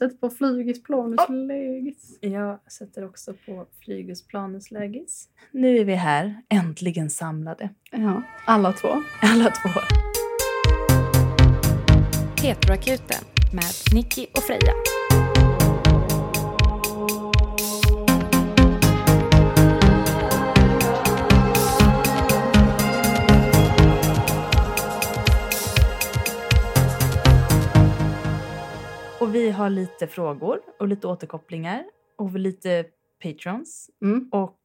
Jag sätter på flygis, planus, lägis. Jag sätter också på Flygus Planus Lägis. Nu är vi här, äntligen samlade. Ja, alla två. Alla två. Petroakuten med Nicky och Freja. Och vi har lite frågor och lite återkopplingar och lite patrons Mm. och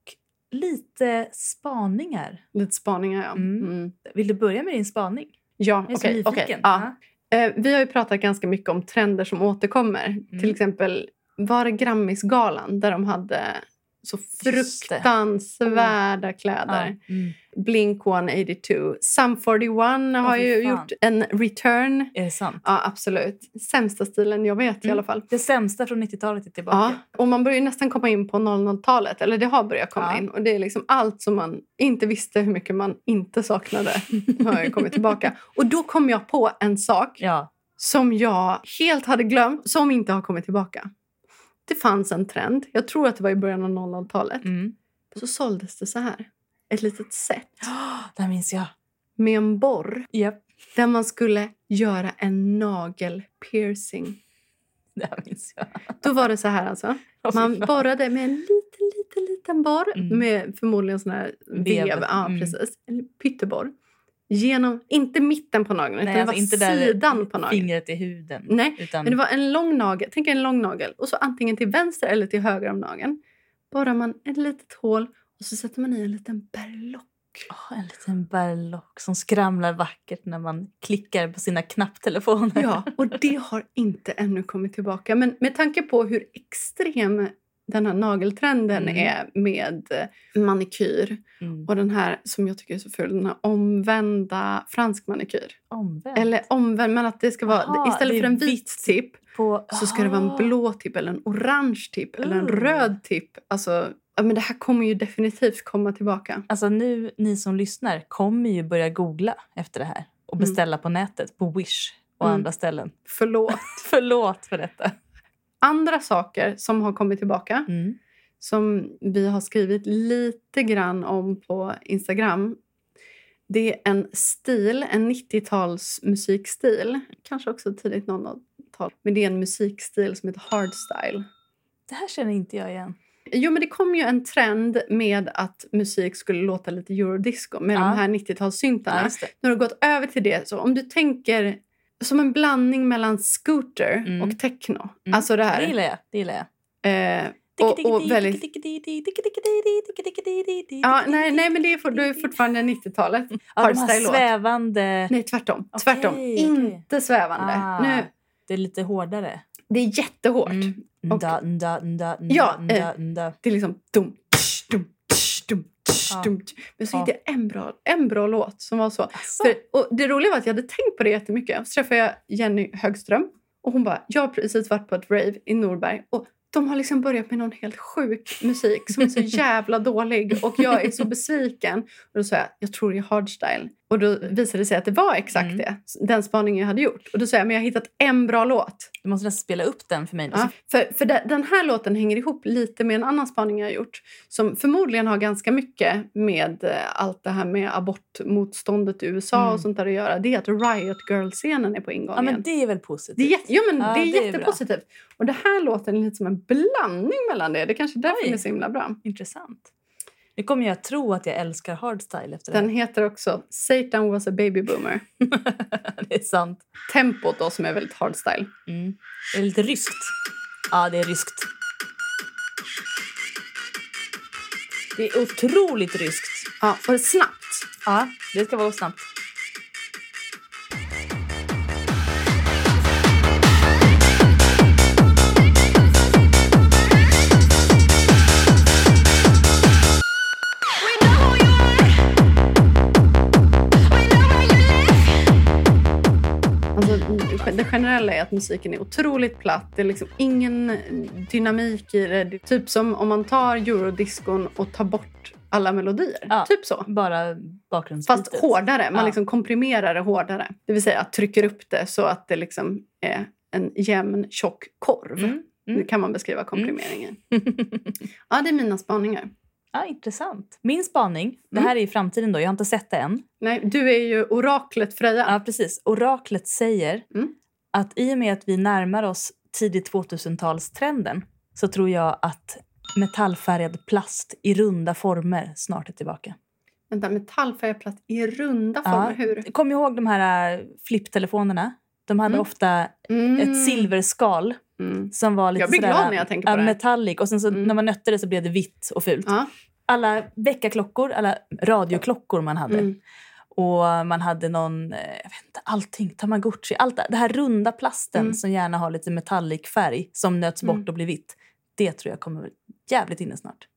lite spaningar. Lite spaningar, ja. Mm. Mm. Vill du börja med din spaning? Ja, okej. nyfiken. okej, ja. Eh, vi har ju pratat ganska mycket om trender som återkommer. Mm. Till exempel var det Grammisgalan där de hade så fruktansvärda kläder. Ja. Mm. Blink 182. Sum 41 har fy ju fan. gjort en return. Är det sant? Ja, absolut. Sämsta stilen jag vet i Mm. alla fall. Det sämsta från 90-talet är tillbaka. Ja, och man börjar nästan komma in på 00-talet. Eller det har börjat komma Ja. in. Och det är liksom allt som man inte visste hur mycket man inte saknade har kommit tillbaka. Och då kom jag på en sak Ja. som jag helt hade glömt, som inte har kommit tillbaka. Det fanns en trend, jag tror att det var i början av 00-talet. Mm. Så såldes det så här. Ett litet set Där minns jag. med en borr Japp. där man skulle göra en nagelpiercing. Där minns jag. Då var det så här alltså. Man borrade med en liten, liten, liten borr Mm. med förmodligen sån här vev. Vev, Ja, mm. precis. En pytteborr. Genom, inte mitten på nageln, utan Nej, det alltså var inte där sidan på nageln. fingret i huden. Nej, Utan, Men det var en lång nagel. Tänk en lång nagel. Och så antingen till vänster eller till höger om nageln. Borrar man ett litet hål och så sätter man i en liten berlock. Åh, en liten berlock som skramlar vackert när man klickar på sina knapptelefoner. Ja, och det har inte ännu kommit tillbaka. Men med tanke på hur extrem den här nageltrenden Mm. är med eh, manikyr Mm. och den här som jag tycker är så ful, den här omvända fransk manikyr. Omvänt. Eller omvänd, men att det ska vara Aha, istället för en vit vitt. tipp på, så ska det vara Ah. en blå tipp eller en orange tipp eller en röd tipp. Alltså, ja, men det här kommer ju definitivt komma tillbaka. Alltså nu, ni som lyssnar kommer ju börja googla efter det här och Mm. beställa på nätet, på Wish och Mm. andra ställen. Förlåt. Förlåt för detta. Andra saker som har kommit tillbaka Mm. som vi har skrivit lite grann om på Instagram. Det är en stil, en 90-tals musikstil. Kanske också tidigt 00-tal. Men det är en musikstil som heter hardstyle. Det här känner inte jag igen. Jo, men det kom ju en trend med att musik skulle låta lite eurodisco med Ja. de här 90-talssyntarna. Ja. Nu har det gått över till det. Så om du tänker som en blandning mellan scooter Mm. och techno. Mm. Alltså det Det här. gillar jag. Det gillar jag. Eh, och, och väldigt... Ja, nej, nej, men det är, for, det är fortfarande 90-talet. Ja, de hardstyle-låt. svävande... Nej, tvärtom. Okej, tvärtom. okej. Inte svävande. Ah, Nu, Det är lite hårdare. det är jättehårt. Mm. Och- nda, nda, nda, Ja, eh. Det är liksom dum, Ja. Men så Ja. är det en bra, en bra låt som var så. För, och det roliga var att jag hade tänkt på det jättemycket. Så träffade jag Jenny Högström och hon bara, jag har precis varit på ett rave i Norberg och de har liksom börjat med någon helt sjuk musik som är så jävla dålig och jag är så besviken. Och då sa jag, jag tror det är hardstyle. Och då visade det sig att det var exakt Mm. det, den spaningen jag hade gjort. Och då sa jag, men jag har hittat en bra låt. Du måste nästan spela upp den för mig. Ja, för för de- den här låten hänger ihop lite med en annan spaning jag har gjort som förmodligen har ganska mycket med eh, allt det här med abortmotståndet i USA Mm. och sånt där att göra. Det är att Riot Girl-scenen är på ingång Ja, men det är väl positivt? Det är, ja, men Ja, det är det är jättepositivt. Och det här låten är lite som en blandning mellan det. Det är kanske är därför Oj. den är så himla bra. Intressant. Nu kommer jag tro att jag älskar hardstyle efter Den det heter också Satan was a baby boomer. det är sant. Tempot då som är väldigt hardstyle. Mm. Det är lite ryskt. Ja, det är ryskt. Det är otroligt ryskt. Ja, och snabbt. Ja, det ska vara snabbt. Generella är att musiken är otroligt platt. Det är liksom ingen dynamik i det. det typ som om man tar eurodiscon och tar bort alla melodier. Ja. Typ så. Bara bakgrundsbitet. Fast hårdare. Man Ja. liksom komprimerar det hårdare. Det vill säga trycker upp det så att det liksom är en jämn tjock korv. Mm. Mm. Det kan man beskriva komprimeringen. Ja, det är mina spaningar. ja, intressant. Min spaning, det Mm. här är i framtiden då, jag har inte sett det än. Nej, du är ju oraklet Freja. Ja, precis. Oraklet säger Mm. Att i och med att vi närmar oss tidigt 2000-talstrenden så tror jag att metallfärgad plast i runda former snart är tillbaka. Vänta, metallfärgad plast i runda Ja. former. Hur? Kom ihåg de här äh, flipptelefonerna? De hade Mm. ofta Mm. ett silverskal Mm. som var lite Jag blir sådär, glad när jag tänker på ja, det metallic. Och sen så Mm. när man nötte det så blev det vitt och fult. Ja. Alla väckarklockor, alla radioklockor man hade. Och man hade någon, eh, jag vet inte, allting, tamagotchi. Allt det, här runda plasten Mm. som gärna har lite metallic färg som nöts bort Mm. och blir vitt. Det tror jag kommer jävligt inne snart.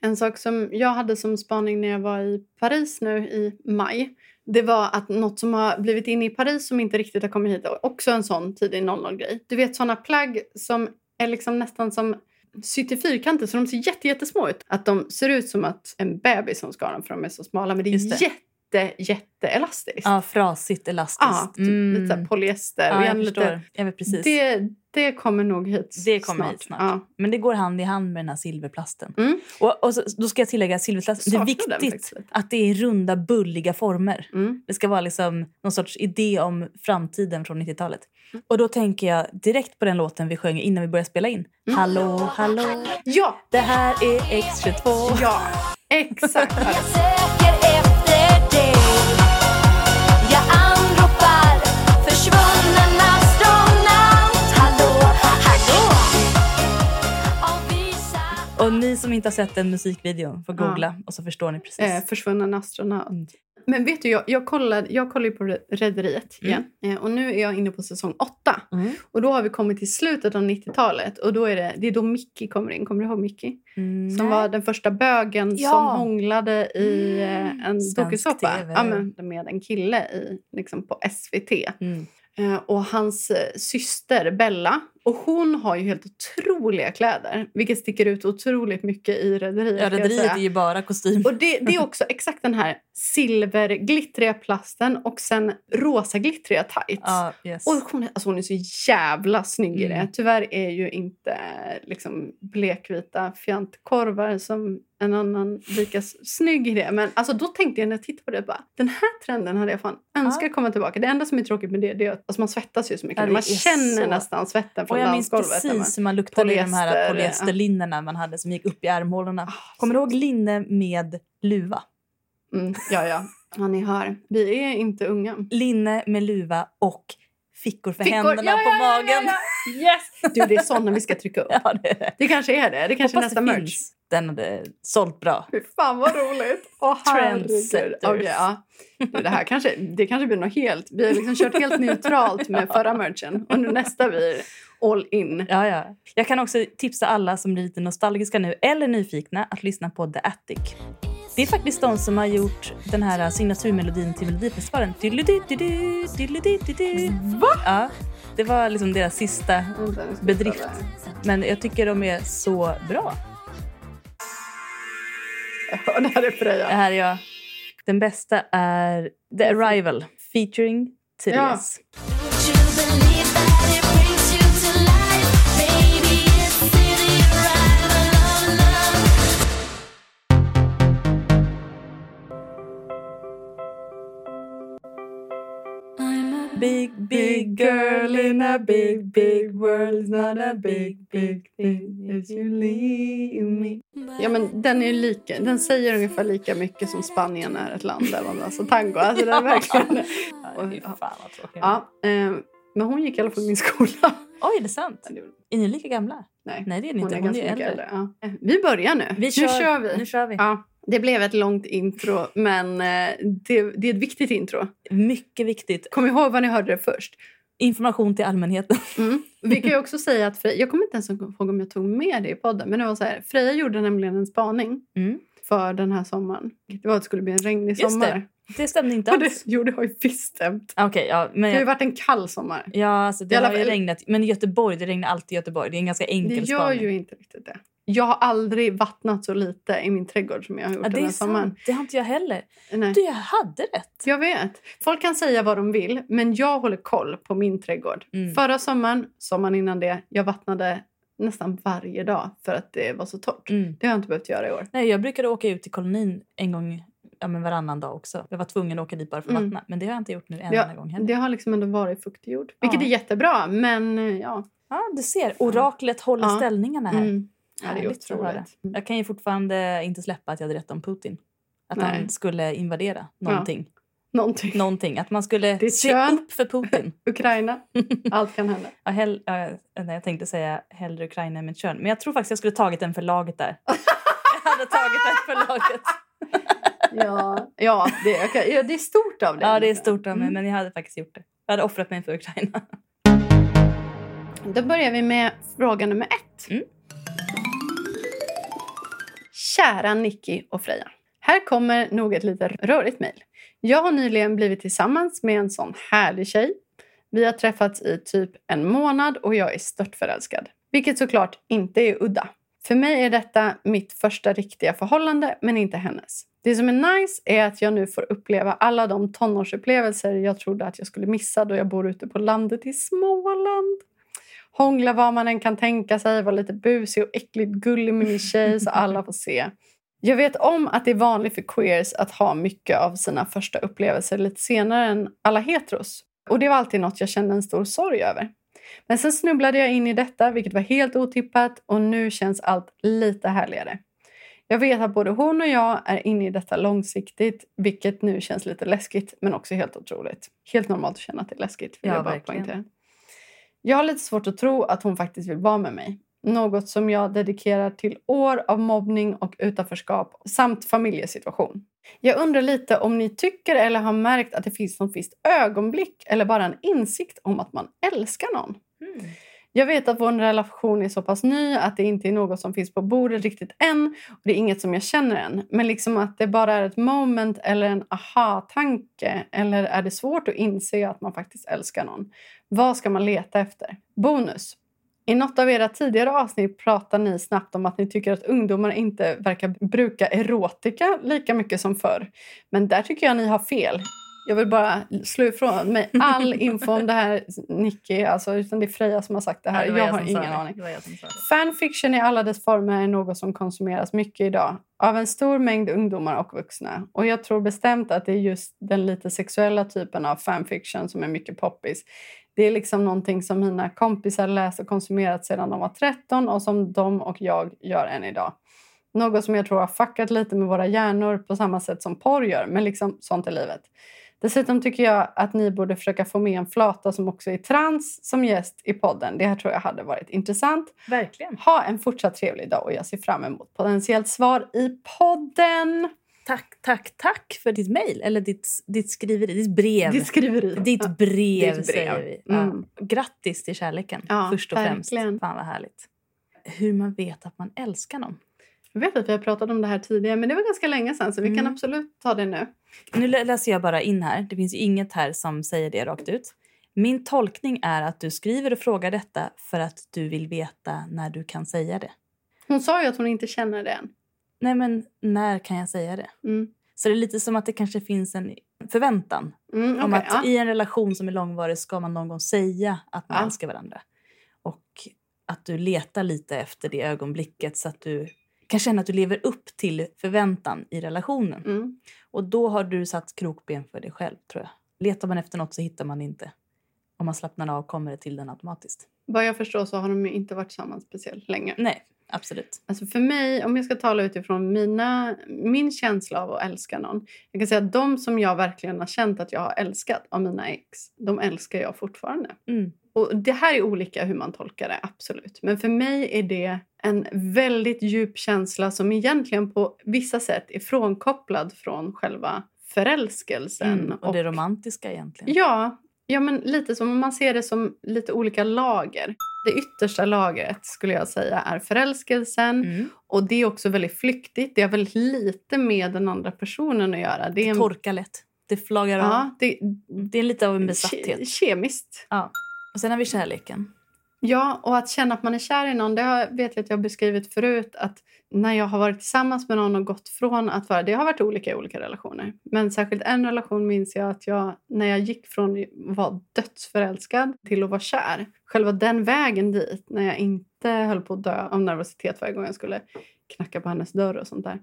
En sak som jag hade som spaning när jag var i Paris nu i maj. Det var att något som har blivit inne i Paris som inte riktigt har kommit hit. Också en sån tidig 00-grej. Du vet såna plagg som är liksom nästan som sytt i fyrkanter så de ser jätte, jättesmå ut. Att de ser ut som att en bebis som ska dem för de är så smala. Men det är det. Jätte, jätte elastiskt. Ja, frasigt, elastiskt. Ja, typ lite så här polyester. Ja, jag igen förstår. lite, Jag vet precis. Det, det, det kommer nog hit kommer hit snart. Ja. Men det går hand i hand med den här silverplasten. Mm. Och, och så, då ska jag tillägga silverplasten. Det är viktigt lite. att det är runda, bulliga former. Mm. Det ska vara liksom någon sorts idé om framtiden från 90-talet. Mm. Och då tänker jag direkt på den låten vi sjöng innan vi började spela in. Mm. Hallå, hallå, Ja, det här är X22. ja, exakt. som inte har sett den musikvideon får Ja. googla och så förstår ni precis. Eh, försvunnen astronaut. Mm. Men vet du, jag, jag, kollade, jag kollar ju på Re- Rederiet igen. Eh, och nu är jag inne på säsong åtta. Mm. Och då har vi kommit till slutet av 90-talet. Och då är det, det är då Mickey kommer in. Kommer du ihåg Mickey? Mm, Som var den första bögen Ja. som hånglade i eh, en dokusåpa. Ja, men med en kille i, liksom på SVT. Mm. Eh, och hans eh, syster Bella. Och hon har ju helt otroliga kläder. Vilket sticker ut otroligt mycket i Rederiet. Ja, Rederiet är ju bara kostym. Och det, det är också exakt den här silverglittriga plasten och sen rosa glittriga tights. Ja, yes. Och hon, är- alltså hon är så jävla snygg i det. Mm. Tyvärr är ju inte liksom blekvita fjantkorvar som en annan lika snygg i det. Men alltså, då tänkte jag när jag tittade på det bara, den här trenden hade jag fan önskat komma tillbaka. Det enda som är tråkigt med det, det är att alltså, man svettas ju så mycket. Ja, man är känner så- nästan svetten och från jag minns dansgolvet. när man- precis hur man luktade i de här Polyester, polyesterlinnena man hade som gick upp i armhålorna. Ah, Kommer du ihåg linne med luva? Mm, ja, ja. Ja, ni hör. Vi är inte unga. Linne med luva och fickor för Fickor. händerna Ja, på ja, ja, magen. ja, Yes! Du, det är såna vi ska trycka upp. Ja, det är det. Det kanske är det. Det kanske är Hoppas nästa det merch. Den hade sålt bra. Fy fan vad roligt! Åh, herregud. Okej, ja. Det här kanske, det kanske blir något helt... Vi har liksom kört helt neutralt med förra merchen. Och nu nästa blir all in. Ja, ja. Jag kan också tipsa alla som blir lite nostalgiska nu eller nyfikna att lyssna på The Attic. Det är faktiskt de som har gjort den här signaturmelodin till Melodifestivalen. Va? Ja, det var liksom deras sista bedrift. Men jag tycker de är så bra. Ja, det här är Det Freja. här är jag. Den bästa är The Arrival featuring Therese. Don't a big, big world. It's not a big, big thing if you leave me. Ja, men den, är lika, den säger ungefär lika mycket som Spanien är ett land. Där man, alltså tango. Alltså, det är verkligen... Ja, fan vad tråkigt. Ja, eh, men hon gick i alla fall min skola. Oj, är det sant? Är ni lika gamla? Nej, Nej, det är ni hon inte. är Hon är, ganska mycket äldre. äldre. Ja. Eh, Vi börjar nu. Vi nu kör, kör vi. Nu kör vi. Ja, det blev ett långt intro, men eh, det, det är ett viktigt intro. Mycket viktigt. Kom ihåg vad ni hörde det först. Information till allmänheten. Mm. Vi kan ju också säga att Freja, jag kommer inte ens ihåg om jag tog med det i podden, men det var så här, Freja gjorde nämligen en spaning Mm. för den här sommaren. Det var att det skulle bli en regnig Just det. sommar. Det stämde inte Och det, alls. jo, det har ju visst stämt. Okej, ja, men Det har ju varit en kall sommar. ja, alltså, det har ju regnat. Men i Göteborg, det regnar alltid i Göteborg. Det är en ganska Det enkel gör spaning. ju inte riktigt det. Jag har aldrig vattnat så lite i min trädgård som jag har gjort Ja, det den är här sommaren. Det har inte jag heller. Nej. Du, jag hade rätt. Jag vet. Folk kan säga vad de vill, men jag håller koll på min trädgård. Mm. Förra sommaren, sommaren innan det, jag vattnade nästan varje dag för att det var så torrt. Mm. Det har jag inte behövt göra i år. Nej, jag brukade åka ut till kolonin en gång ja, men varannan dag också. Jag var tvungen att åka dit bara för att Mm. vattna. Men det har jag inte gjort nu en Ja, enda gång heller. Det har liksom ändå varit fuktig jord. Vilket Ja. är jättebra, men eh, ja. Ja, du ser. Oraklet håller Ja. ställningarna här. Mm. Ja det är otroligt. Jag kan ju fortfarande inte släppa att jag hade rätt om Putin. Att Nej. han skulle invadera någonting. Någonting. någonting. Att man skulle Ditt se kön. upp för Putin. Ukraina. Allt kan hända. Ja, hell, ja, jag tänkte säga hellre Ukraina än mitt kön. Men jag tror faktiskt jag skulle tagit den för laget där. jag hade tagit den för laget. Ja, ja, det, okej. ja, det är stort av dig. Ja, det är stort av mig. Mm. Men jag hade faktiskt gjort det. Jag hade offrat mig för Ukraina. Då börjar vi med fråga nummer ett. Mm. Kära Nicky och Freja. Här kommer nog ett lite rörigt mejl. Jag har nyligen blivit tillsammans med en sån härlig tjej. Vi har träffats i typ en månad och jag är störtförälskad. Vilket såklart inte är udda. För mig är detta mitt första riktiga förhållande, men inte hennes. Det som är nice är att jag nu får uppleva alla de tonårsupplevelser jag trodde att jag skulle missa då jag bor ute på landet i Småland. Hångla vad man än kan tänka sig, vara lite busig och äckligt gullig med min tjej så alla får se. Jag vet om att det är vanligt för queers att ha mycket av sina första upplevelser lite senare än alla heteros. Och det var alltid något jag kände en stor sorg över. Men sen snubblade jag in i detta, vilket var helt otippat och nu känns allt lite härligare. Jag vet att både hon och jag är inne i detta långsiktigt, vilket nu känns lite läskigt men också helt otroligt. Helt normalt att känna att det är läskigt. Vill Ja, jag, bara verkligen. poängtera jag har lite svårt att tro att hon faktiskt vill vara med mig. Något som jag dedikerar till år av mobbning och utanförskap samt familjesituation. Jag undrar lite om ni tycker eller har märkt att det finns något visst ögonblick eller bara en insikt om att man älskar någon. Mm. Jag vet att vår relation är så pass ny att det inte är något som finns på bordet riktigt än. Och Det är inget som jag känner än. Men liksom att det bara är ett moment eller en aha-tanke. Eller är det svårt att inse att man faktiskt älskar någon? Vad ska man leta efter? Bonus. I något av era tidigare avsnitt pratar ni snabbt om att ni tycker att ungdomar inte verkar bruka erotika lika mycket som förr. Men där tycker jag ni har fel. Jag vill bara slå ifrån mig all info om det här, Nicky. Alltså, utan det är Freja som har sagt det här. Ja, det jag jag har ingen det. aning. Det. Fanfiction i alla dess former är något som konsumeras mycket idag av en stor mängd ungdomar och vuxna. Och jag tror bestämt att det är just den lite sexuella typen av fanfiction som är mycket poppis. Det är liksom någonting som mina kompisar läst och konsumerat sedan de var 13 och som de och jag gör än idag. Något som jag tror har fuckat lite med våra hjärnor på samma sätt som porr gör, men liksom sånt är livet. Dessutom tycker jag att ni borde försöka få med en flata som också är trans som gäst i podden. Det här tror jag hade varit intressant. Verkligen. Ha en fortsatt trevlig dag och jag ser fram emot potentiellt svar i podden. Tack, tack, tack för ditt mejl. Eller ditt, ditt skriveri. Ditt brev. Ditt skriveri. Ditt Ja. brev, Ditt brev. säger vi. Ja. Mm. Grattis till kärleken, Ja, först och främst. verkligen. Fan vad härligt. Hur man vet att man älskar någon. Jag vet att vi har pratat om det här tidigare men det var ganska länge sedan så vi kan Mm. absolut ta det nu. Nu lä- läser jag bara in här. Det finns ju inget här som säger det rakt ut. Min tolkning är att du skriver och frågar detta för att du vill veta när du kan säga det. Hon sa ju att hon inte känner det än. Nej, men när kan jag säga det? Mm. Så det är lite som att det kanske finns en förväntan Mm, om okej, att ja. i en relation som är långvarig ska man någon gång säga att man Ja. älskar varandra. Och att du letar lite efter det ögonblicket så att du kan känna att du lever upp till förväntan i relationen. Mm. Och då har du satt krokben för dig själv tror jag. Letar man efter något så hittar man inte. Om man slappnar av kommer det till den automatiskt. Vad jag förstår så har de inte varit tillsammans speciellt länge. Nej, absolut. Alltså för mig, om jag ska tala utifrån mina, min känsla av att älska någon. Jag kan säga att de som jag verkligen har känt att jag har älskat av mina ex, de älskar jag fortfarande. Mm. Och det här är olika hur man tolkar det, absolut. Men för mig är det en väldigt djup känsla som egentligen på vissa sätt är frånkopplad från själva förälskelsen. Mm. Och det romantiska egentligen. Ja, ja, men lite som om man ser det som lite olika lager. Det yttersta lagret skulle jag säga är förälskelsen. Mm. Och det är också väldigt flyktigt. Det har väldigt lite med den andra personen att göra. Det är Det torkar lätt. Det flaggar av. ja, det, Det är lite av en ke, besatthet. kemiskt. Ja. Och sen har vi kärleken. Ja, och att känna att man är kär i någon, det har, vet jag att jag har beskrivit förut. Att när jag har varit tillsammans med någon och gått från att vara... Det har varit olika i olika relationer. Men särskilt en relation minns jag att jag, när jag gick från att vara dödsförälskad till att vara kär. Själva den vägen dit, när jag inte höll på att dö av nervositet varje gång jag skulle knacka på hennes dörr och sånt där.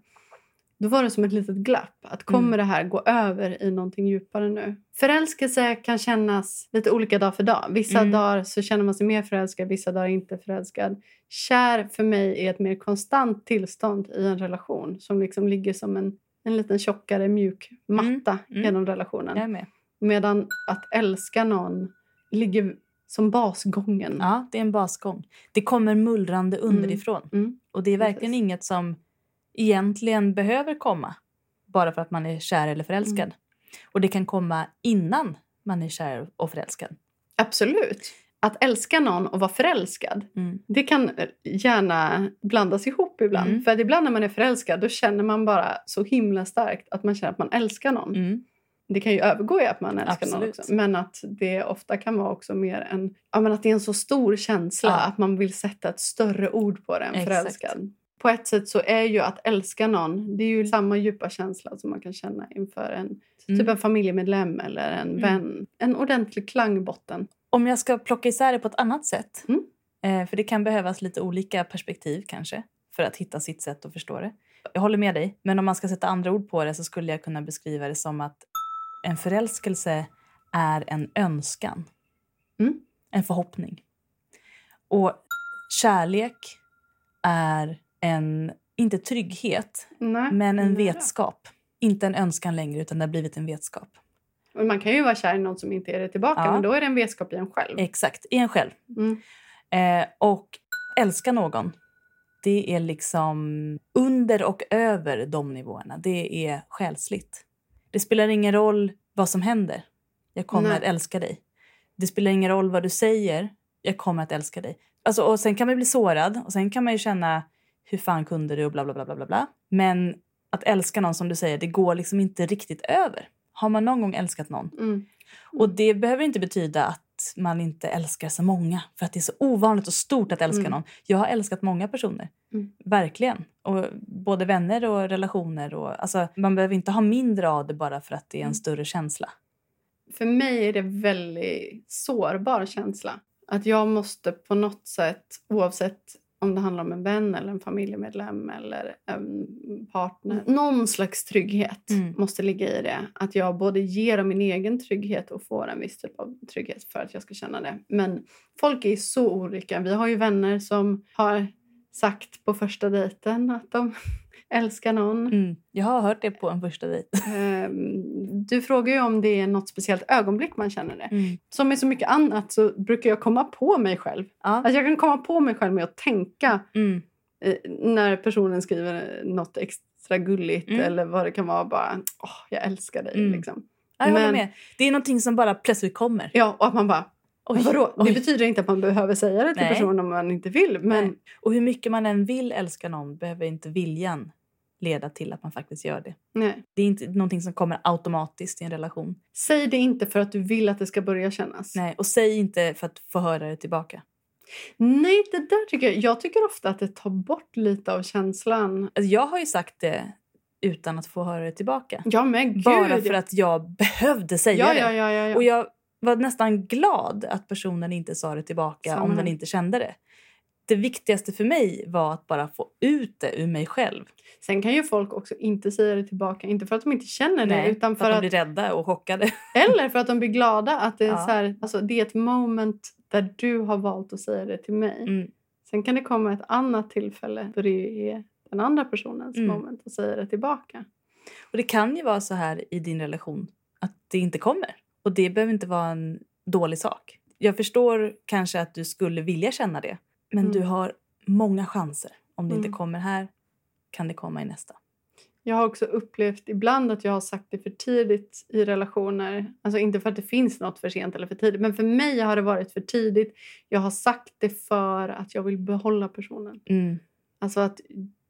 Då var det som ett litet glapp. Att kommer Mm. det här gå över i någonting djupare nu? Förälskelse kan kännas lite olika dag för dag. Vissa Mm. dagar så känner man sig mer förälskad, vissa dagar inte förälskad. Kär för mig är ett mer konstant tillstånd i en relation som liksom ligger som en, en liten tjockare mjuk matta Mm. genom relationen. Medan att älska någon ligger som basgången. Ja, det är en basgång. Det kommer mullrande underifrån. Mm. Och det är verkligen Precis. inget som egentligen behöver komma bara för att man är kär eller förälskad. Mm. Och det kan komma innan man är kär och förälskad. Absolut. Att älska någon och vara förälskad Mm. Det kan gärna blandas ihop ibland. Mm. För ibland när man är förälskad då känner man bara så himla starkt att man känner att man älskar någon. Mm. Det kan ju övergå i att man älskar någon Absolut. också. Men att det ofta kan vara också mer en... Ja, men att det är en så stor känsla Ja. att man vill sätta ett större ord på det än Exakt. förälskad. På ett sätt så är ju att älska någon det är ju samma djupa känsla som man kan känna inför en, Mm. typ en familjemedlem eller en Mm. vän. En ordentlig klangbotten. Om jag ska plocka isär det på ett annat sätt. Mm. Eh, för det kan behövas lite olika perspektiv kanske. För att hitta sitt sätt att förstå det. Jag håller med dig. Men om man ska sätta andra ord på det så skulle jag kunna beskriva det som att en förälskelse är en önskan. Mm. En förhoppning. Och kärlek är en, inte trygghet, Nej, men en vetskap. Inte en önskan längre utan det har blivit en vetskap. Och Man kan ju vara kär i någon som inte är det tillbaka Ja. men då är det en vetskap i en själv. Exakt, i en själv. Mm. Eh, och älska någon, det är liksom under och över de nivåerna. Det är själsligt. Det spelar ingen roll vad som händer. Jag kommer Nej. att älska dig. Det spelar ingen roll vad du säger. Jag kommer att älska dig. Alltså, och sen kan man bli sårad och sen kan man ju känna hur fan kunde du och bla bla bla bla bla. Men att älska någon som du säger, det går liksom inte riktigt över. Har man någon gång älskat någon Mm. och det behöver inte betyda att man inte älskar så många. För att det är så ovanligt och stort att älska Mm. någon. Jag har älskat många personer. Mm. Verkligen. Och både vänner och relationer. Och, alltså, man behöver inte ha mindre av det bara för att det är en Mm. större känsla. För mig är det en väldigt sårbar känsla. Att jag måste på något sätt, oavsett om det handlar om en vän eller en familjemedlem eller en partner. Någon slags trygghet Mm. måste ligga i det. Att jag både ger av min egen trygghet och får en viss typ av trygghet för att jag ska känna det. Men folk är så olika. Vi har ju vänner som har sagt på första dejten att de älskar någon. Mm. Jag har hört det på en första dejt. Ehm, Du frågar ju om det är något speciellt ögonblick man känner det. Mm. Som med så mycket annat så brukar jag komma på mig själv. Ja. Alltså jag kan komma på mig själv med att tänka Mm. eh, när personen skriver något extra gulligt Mm. eller vad det kan vara. Bara, åh, jag älskar dig. Mm. Liksom. Ja, Jag Men- med. Det är någonting som bara plötsligt kommer. Ja, och att man bara, Oj, vadå? oj. Det betyder inte att man behöver säga det till Nej. personen om man inte vill. Men Nej. Och hur mycket man än vill älska någon behöver inte viljan leda till att man faktiskt gör det. nej. Det är inte någonting som kommer automatiskt i en relation. säg det inte för att du vill att det ska börja kännas. Nej, och säg inte för att få höra det tillbaka. Nej, det där tycker jag. Jag tycker ofta att det tar bort lite av känslan. Alltså, jag har ju sagt det utan att få höra det tillbaka. Ja, men gud. Bara för att jag behövde säga ja, det. ja, ja, ja, ja. Och jag var nästan glad att personen inte sa det tillbaka Samma om den inte kände det. Det viktigaste för mig var att bara få ut det ur mig själv. Sen kan ju folk också inte säga det tillbaka. Inte för att de inte känner det, Nej, utan för för att att, de blir rädda och chockade. eller för att de blir glada. Att det, är Ja. så här, alltså, det är ett moment där du har valt att säga det till mig. Mm. Sen kan det komma ett annat tillfälle då det är den andra personens Mm. moment att säga det tillbaka. Och det kan ju vara så här i din relation att det inte kommer. Och det behöver inte vara en dålig sak. Jag förstår kanske att du skulle vilja känna det. Men Mm. du har många chanser. Om det inte Mm. kommer här kan det komma i nästa. Jag har också upplevt ibland att jag har sagt det för tidigt i relationer. Alltså inte för att det finns något för sent eller för tidigt. Men för mig har det varit för tidigt. Jag har sagt det för att jag vill behålla personen. Mm. Alltså att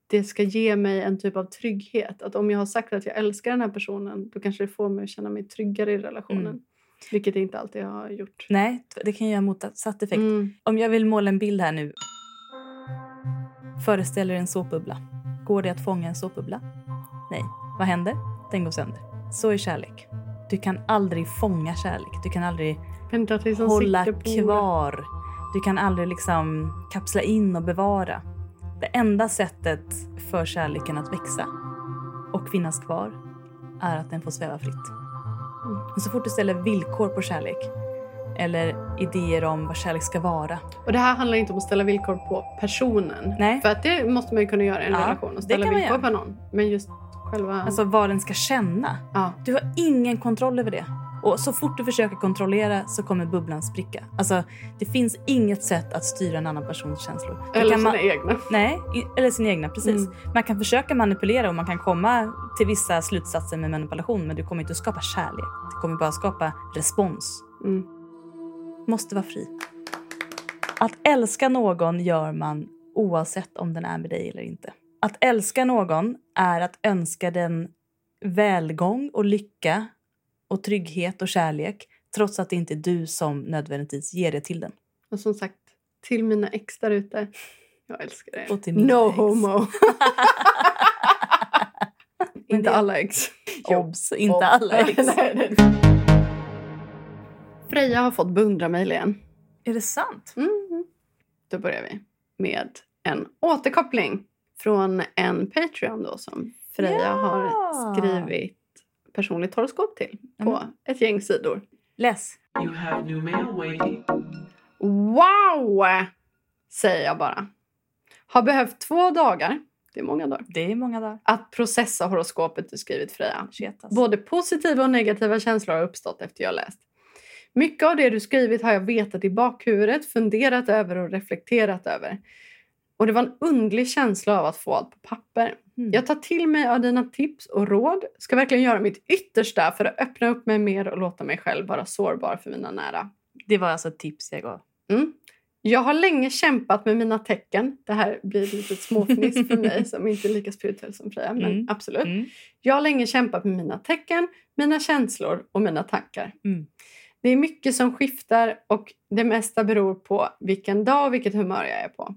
det ska ge mig en typ av trygghet. Att om jag har sagt att jag älskar den här personen då kanske det får mig att känna mig tryggare i relationen. Mm. Vilket det inte alltid har gjort. Nej, det kan göra motsatt effekt. Mm. Om jag vill måla en bild här nu. Föreställer en såpbubbla. Går det att fånga en såpbubbla? Nej. Vad händer? Den går sönder. Så är kärlek. Du kan aldrig fånga kärlek. Du kan aldrig liksom hålla kvar. Du kan aldrig liksom kapsla in och bevara. Det enda sättet för kärleken att växa och finnas kvar är att den får sväva fritt. Mm. Men så fort du ställer villkor på kärlek eller idéer om vad kärlek ska vara. Och det här handlar inte om att ställa villkor på personen. Nej. För att det måste man ju kunna göra i en Ja, relation. Och ställa villkor på någon. Men just själva... Alltså vad den ska känna. ja. Du har ingen kontroll över det. Och så fort du försöker kontrollera så kommer bubblan spricka. Alltså, det finns inget sätt att styra en annan persons känslor. Eller sina man- egna. Nej, eller sina egna. Precis. Mm. Man kan försöka manipulera och man kan komma till vissa slutsatser med manipulation men du kommer inte att skapa kärlek. Du kommer bara skapa respons. Mm. Måste vara fri. Att älska någon gör man oavsett om den är med dig eller inte. Att älska någon är att önska den välgång och lycka och trygghet och kärlek trots att det inte är du som nödvändigtvis ger det till den. Och som sagt, till mina ex där ute. Jag älskar er. Och till mina no ex. homo. Inte det- alla ex. Obs, inte Obs. alla ex. Freja har fått beundra-mejl igen. Är det sant? Mm. Då börjar vi med en återkoppling från en Patreon då som Freja Ja. har skrivit personligt horoskop till på Mm. ett gäng sidor. Läs. You have new mail waiting. Wow! Säger jag bara. Har behövt två dagar, det är många dagar, Det är många dagar. att processa horoskopet du skrivit Freja. Shit, alltså. Både positiva och negativa känslor har uppstått efter jag läst. Mycket av det du skrivit har jag vetat i bakhuvudet, funderat över och reflekterat över. Och det var en underlig känsla av att få allt på papper. Mm. Jag tar till mig av dina tips och råd. Ska verkligen göra mitt yttersta för att öppna upp mig mer och låta mig själv vara sårbar för mina nära. Det var alltså ett tips jag gav. Mm. Jag har länge kämpat med mina tecken. Det här blir ett litet småfniss för mig som inte är lika spirituell som Freja. Men Mm. absolut. Mm. Jag har länge kämpat med mina tecken, mina känslor och mina tankar. Mm. Det är mycket som skiftar och det mesta beror på vilken dag och vilket humör jag är på.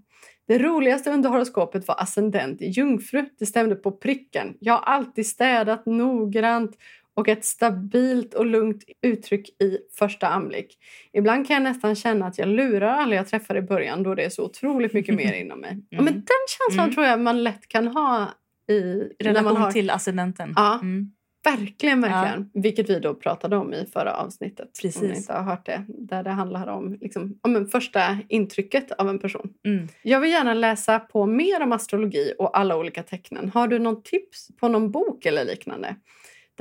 Det roligaste under horoskopet var ascendent i jungfru. Det stämde på pricken. Jag har alltid städat noggrant och ett stabilt och lugnt uttryck i första anblick. Ibland kan jag nästan känna att jag lurar alla jag träffar i början då det är så otroligt mycket mer inom mig. Ja, men den känslan Mm. tror jag man lätt kan ha i relation har till ascendenten. Ja. Mm. Verkligen, verkligen. Vilket vi då pratade om i förra avsnittet. Om Precis. ni inte har hört det. Där det handlar om, liksom, om första intrycket av en person. Mm. Jag vill gärna läsa på mer om astrologi och alla olika tecknen. Har du någon tips på någon bok eller liknande?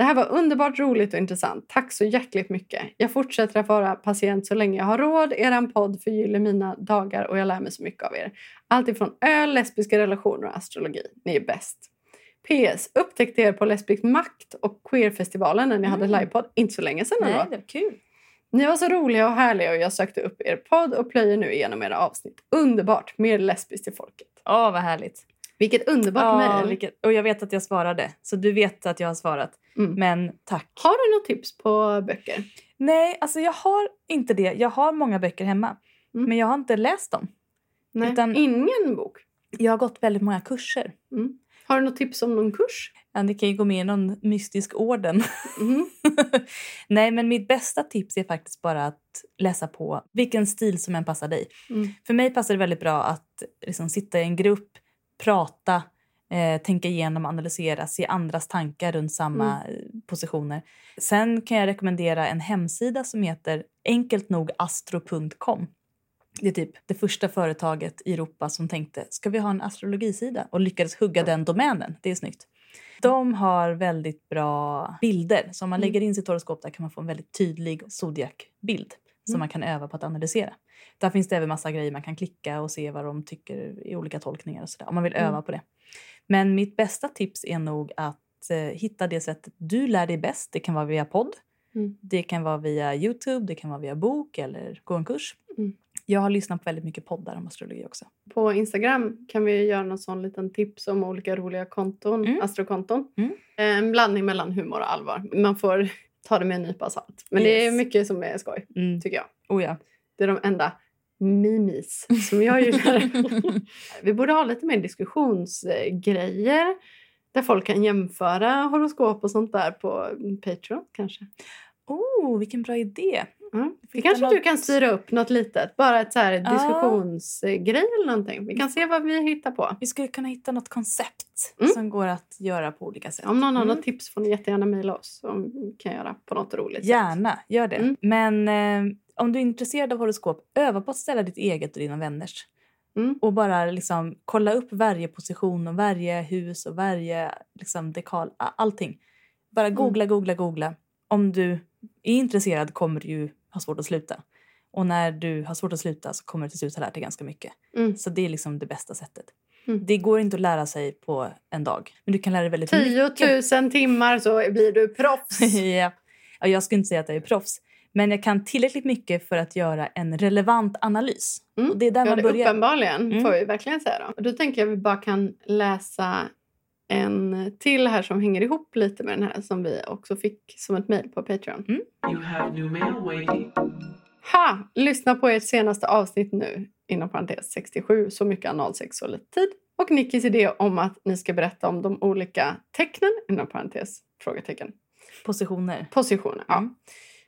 Det här var underbart roligt och intressant. Tack så hjärtligt mycket. Jag fortsätter att vara patient så länge jag har råd. Er podd förgyller mina dagar och jag lär mig så mycket av er. Allt ifrån öl, lesbiska relationer och astrologi. Ni är bäst. PS. Upptäckte er på Lesbisk makt och queerfestivalen när ni hade Mm. livepodd. Inte så länge sedan Nej, det var kul. Ni var så roliga och härliga och jag sökte upp er podd och plöjer nu igenom era avsnitt. Underbart! Mer lesbiskt till folket. Åh, vad härligt. Vilket underbart mejl. vilket, och jag vet att jag svarade, så du vet att jag har svarat. Mm. Men tack. Har du något tips på böcker? Nej, alltså jag har inte det. Jag har många böcker hemma, Mm. men jag har inte läst dem. Nej. Utan- Ingen bok? Jag har gått väldigt många kurser. Mm. Har du något tips om någon kurs? Ja, ni kan ju gå med i någon mystisk orden. Mhm. Nej, men mitt bästa tips är faktiskt bara att läsa på vilken stil som än passar dig. Mm. För mig passar det väldigt bra att liksom, sitta i en grupp, prata, eh, tänka igenom, analysera, se andras tankar runt samma eh, positioner. Sen kan jag rekommendera en hemsida som heter enkeltnogastro.com. Det är typ det första företaget i Europa som tänkte ska vi ha en astrologisida och lyckades hugga den domänen. Det är snyggt. De har väldigt bra bilder. Så om man Mm. lägger in sitt horoskop där kan man få en väldigt tydlig zodiakbild som Mm. man kan öva på att analysera. Där finns det även massa grejer man kan klicka och se vad de tycker i olika tolkningar och sådär. Om man vill Mm. öva på det. Men mitt bästa tips är nog att eh, hitta det sättet du lär dig bäst. Det kan vara via podd. Mm. Det kan vara via Youtube, det kan vara via bok eller gå en kurs. Mm. Jag har lyssnat på väldigt mycket poddar om astrologi också. På Instagram kan vi göra någon sån liten tips om olika roliga konton, Mm. astrokonton. Mm. En blandning mellan humor och allvar. Man får ta det med en nypa salt. Men det är Yes. mycket som är skoj, Mm. tycker jag. Oh ja. Det är de enda mimis som jag gillar. Vi borde ha lite mer diskussionsgrejer där folk kan jämföra horoskop och sånt där på Patreon kanske. Oh, vilken bra idé. Mm. Det kanske du något- kan styra upp något litet. Bara ett så här Ja. diskussionsgrej eller någonting. Vi kan se vad vi hittar på. Vi skulle kunna hitta något koncept Mm. som går att göra på olika sätt. Om någon har Mm. något tips får ni jättegärna mejla oss som kan göra på något roligt sätt. Gärna, gör det. Mm. Men eh, om du är intresserad av horoskop, öva på att ställa ditt eget och dina vänners. Mm. Och bara liksom kolla upp varje position och varje hus och varje liksom, dekal, allting. Bara Mm. googla, googla, googla. Om du är intresserad kommer du ju ha svårt att sluta. Och när du har svårt att sluta så kommer du till slut ha lärt dig ganska mycket. Mm. Så det är liksom det bästa sättet. Mm. Det går inte att lära sig på en dag. Men du kan lära dig väldigt mycket. 10 000 timmar så blir du proffs. ja. ja, jag skulle inte säga att jag är proffs. Men jag kan tillräckligt mycket för att göra en relevant analys. Mm. Och det är där Ja, man börjar. uppenbarligen Mm. får vi verkligen säga. Då. Och då tänker jag att vi bara kan läsa en till här som hänger ihop lite med den här som vi också fick som ett mejl på Patreon. You have new mail waiting. Ha! Lyssna på ert senaste avsnitt nu, inom parentes 67, så mycket analsex och lite tid. Och Nickis idé om att ni ska berätta om de olika tecknen, inom parentes, frågetecken, Positioner. positioner. Ja. Mm.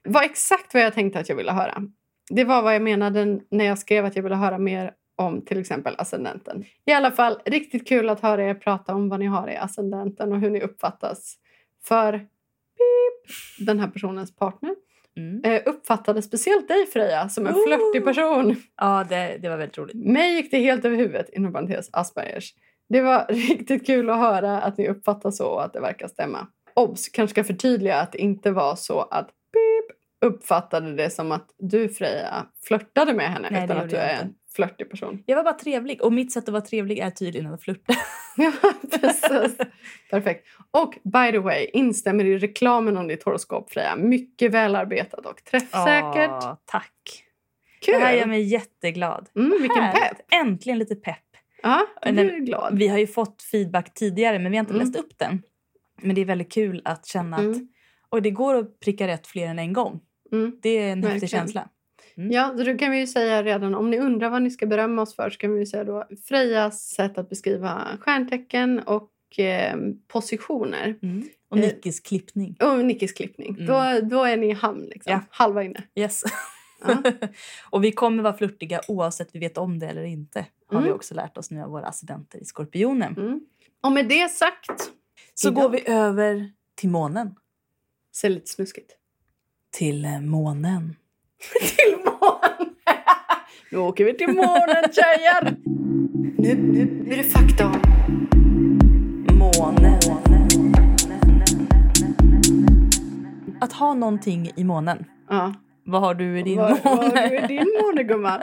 var exakt vad jag tänkte att jag ville höra. Det var vad jag menade när jag skrev att jag ville höra mer om till exempel ascendenten. I alla fall, riktigt kul att höra er prata om vad ni har i ascendenten och hur ni uppfattas för beep, den här personens partner. Mm. Eh, uppfattade speciellt dig Freja som en Oh! flörtig person. Ja, det, det var väldigt roligt. Mig gick det helt över huvudet, inom parentes Aspergers. Det var riktigt kul att höra att ni uppfattar så och att det verkar stämma. Obs! Kanske ska förtydliga att det inte var så att beep, uppfattade det som att du Freja flörtade med henne Nej, utan att du är en flörtig person. Jag var bara trevlig. Och mitt sätt att vara trevlig är tydligen att. Ja, precis. Perfekt. Och by the way, instämmer i reklamen om ditt horoskop Freja. Mycket välarbetat och träffsäkert. Åh, tack. Kul! Det här gör mig jätteglad. mm, vilken pepp! Äntligen lite pepp. Ja, Nej, blir glad. Vi har ju fått feedback tidigare men vi har inte Mm. läst upp den. Men det är väldigt kul att känna att Mm. och det går att pricka rätt fler än en gång. Mm. Det är en häftig Verkligen. Känsla. Ja, då kan vi ju säga redan, om ni undrar vad ni ska berömma oss för så kan vi säga då Frejas sätt att beskriva stjärntecken och eh, positioner. Mm. Och Eh. Nickis klippning. Och Nickis klippning. Mm. Då, då är ni i hamn liksom. Ja. Halva inne. Yes. Ja. och vi kommer vara flörtiga oavsett vi vet om det eller inte. Har vi Mm. också lärt oss nu av våra assistenter i Skorpionen. Mm. Och med det sagt, Så Idag. går vi över till månen. ser lite snuskigt. Till eh, månen. till! Nu åker vi till månen tjejer! Nu, nu är det fakta om Månen. Att ha någonting i månen. ja. Vad har du i din vad, vad måne? har du i din måne gumman?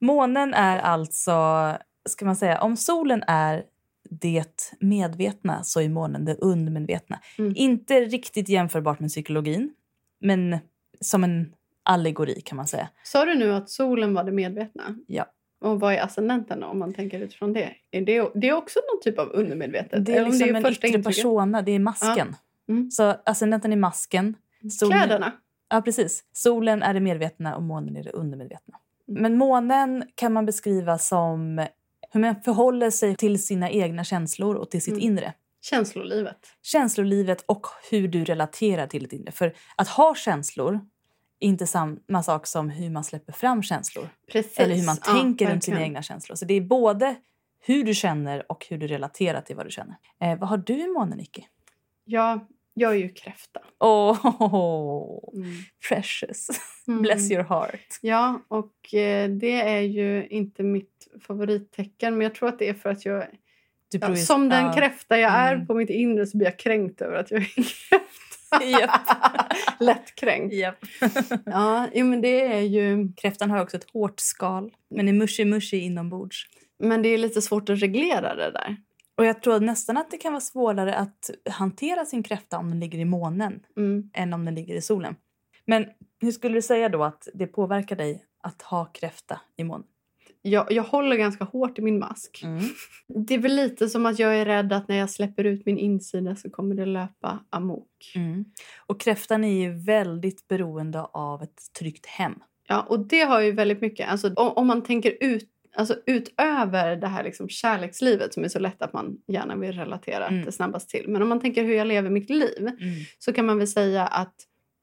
Månen är alltså, ska man säga, om solen är det medvetna så är månen det undermedvetna. Mm. Inte riktigt jämförbart med psykologin, men som en allegori kan man säga. Sa du nu att solen var det medvetna? Ja. Och vad är ascendenten då, om man tänker utifrån det? Är det, det är också någon typ av undermedvetet? Det är Eller om liksom en yttre intrycket? persona, det är masken. Mm. Så ascendenten är masken. Solen, Kläderna? Ja, precis. Solen är det medvetna och månen är det undermedvetna. Mm. Men månen kan man beskriva som hur man förhåller sig till sina egna känslor och till sitt Mm. inre. Känslolivet. Känslolivet och hur du relaterar till ditt inre. För att ha känslor är inte samma sak som hur man släpper fram känslor. Precis. Eller hur man Ja, tänker runt sina egna känslor. Så det är både hur du känner och hur du relaterar till vad du känner. Eh, vad har du i månen, Nicky? Ja, jag är ju kräfta. Oh, Mm. precious. Mm. Bless your heart. Ja, och eh, det är ju inte mitt favorittecken. Men jag tror att det är för att jag... Ja, som den kräfta jag är Mm. på mitt inre så blir jag kränkt över att jag är kräfta. Japp. Lätt kränkt. Japp. Ja, jo, men det är ju... Kräftan har också ett hårt skal, men är mushy-mushy inombords. Men det är lite svårt att reglera det där. Och jag tror nästan att det kan vara svårare att hantera sin kräfta om den ligger i månen Mm. än om den ligger i solen. Men hur skulle du säga då att det påverkar dig att ha kräfta i månen? Jag, jag håller ganska hårt i min mask. Mm. Det är väl lite som att jag är rädd att när jag släpper ut min insida så kommer det löpa amok. Mm. Och kräftan är ju väldigt beroende av ett tryggt hem. Ja, och det har ju väldigt mycket, alltså om, man tänker ut, alltså utöver det här liksom kärlekslivet som är så lätt att man gärna vill relatera Mm. det snabbast till. Men om man tänker hur jag lever mitt liv Mm. så kan man väl säga att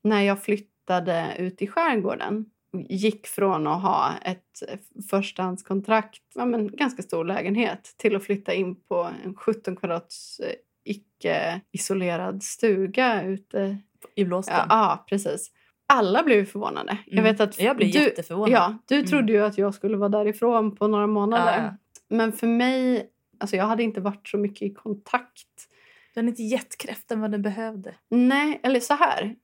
när jag flyttade ut i skärgården gick från att ha ett förstahandskontrakt, ja, men ganska stor lägenhet till att flytta in på en 17 kvadrats eh, icke-isolerad stuga ute. I blåsten. Ja, ja, precis. Alla blev förvånade. Jag Mm. vet att Jag blev du, jätteförvånad. Ja, du Mm. trodde ju att jag skulle vara därifrån på några månader. Ja, ja. Men för mig, alltså jag hade inte varit så mycket i kontakt. Du hade inte gett kräftan vad den behövde. Nej, eller så här.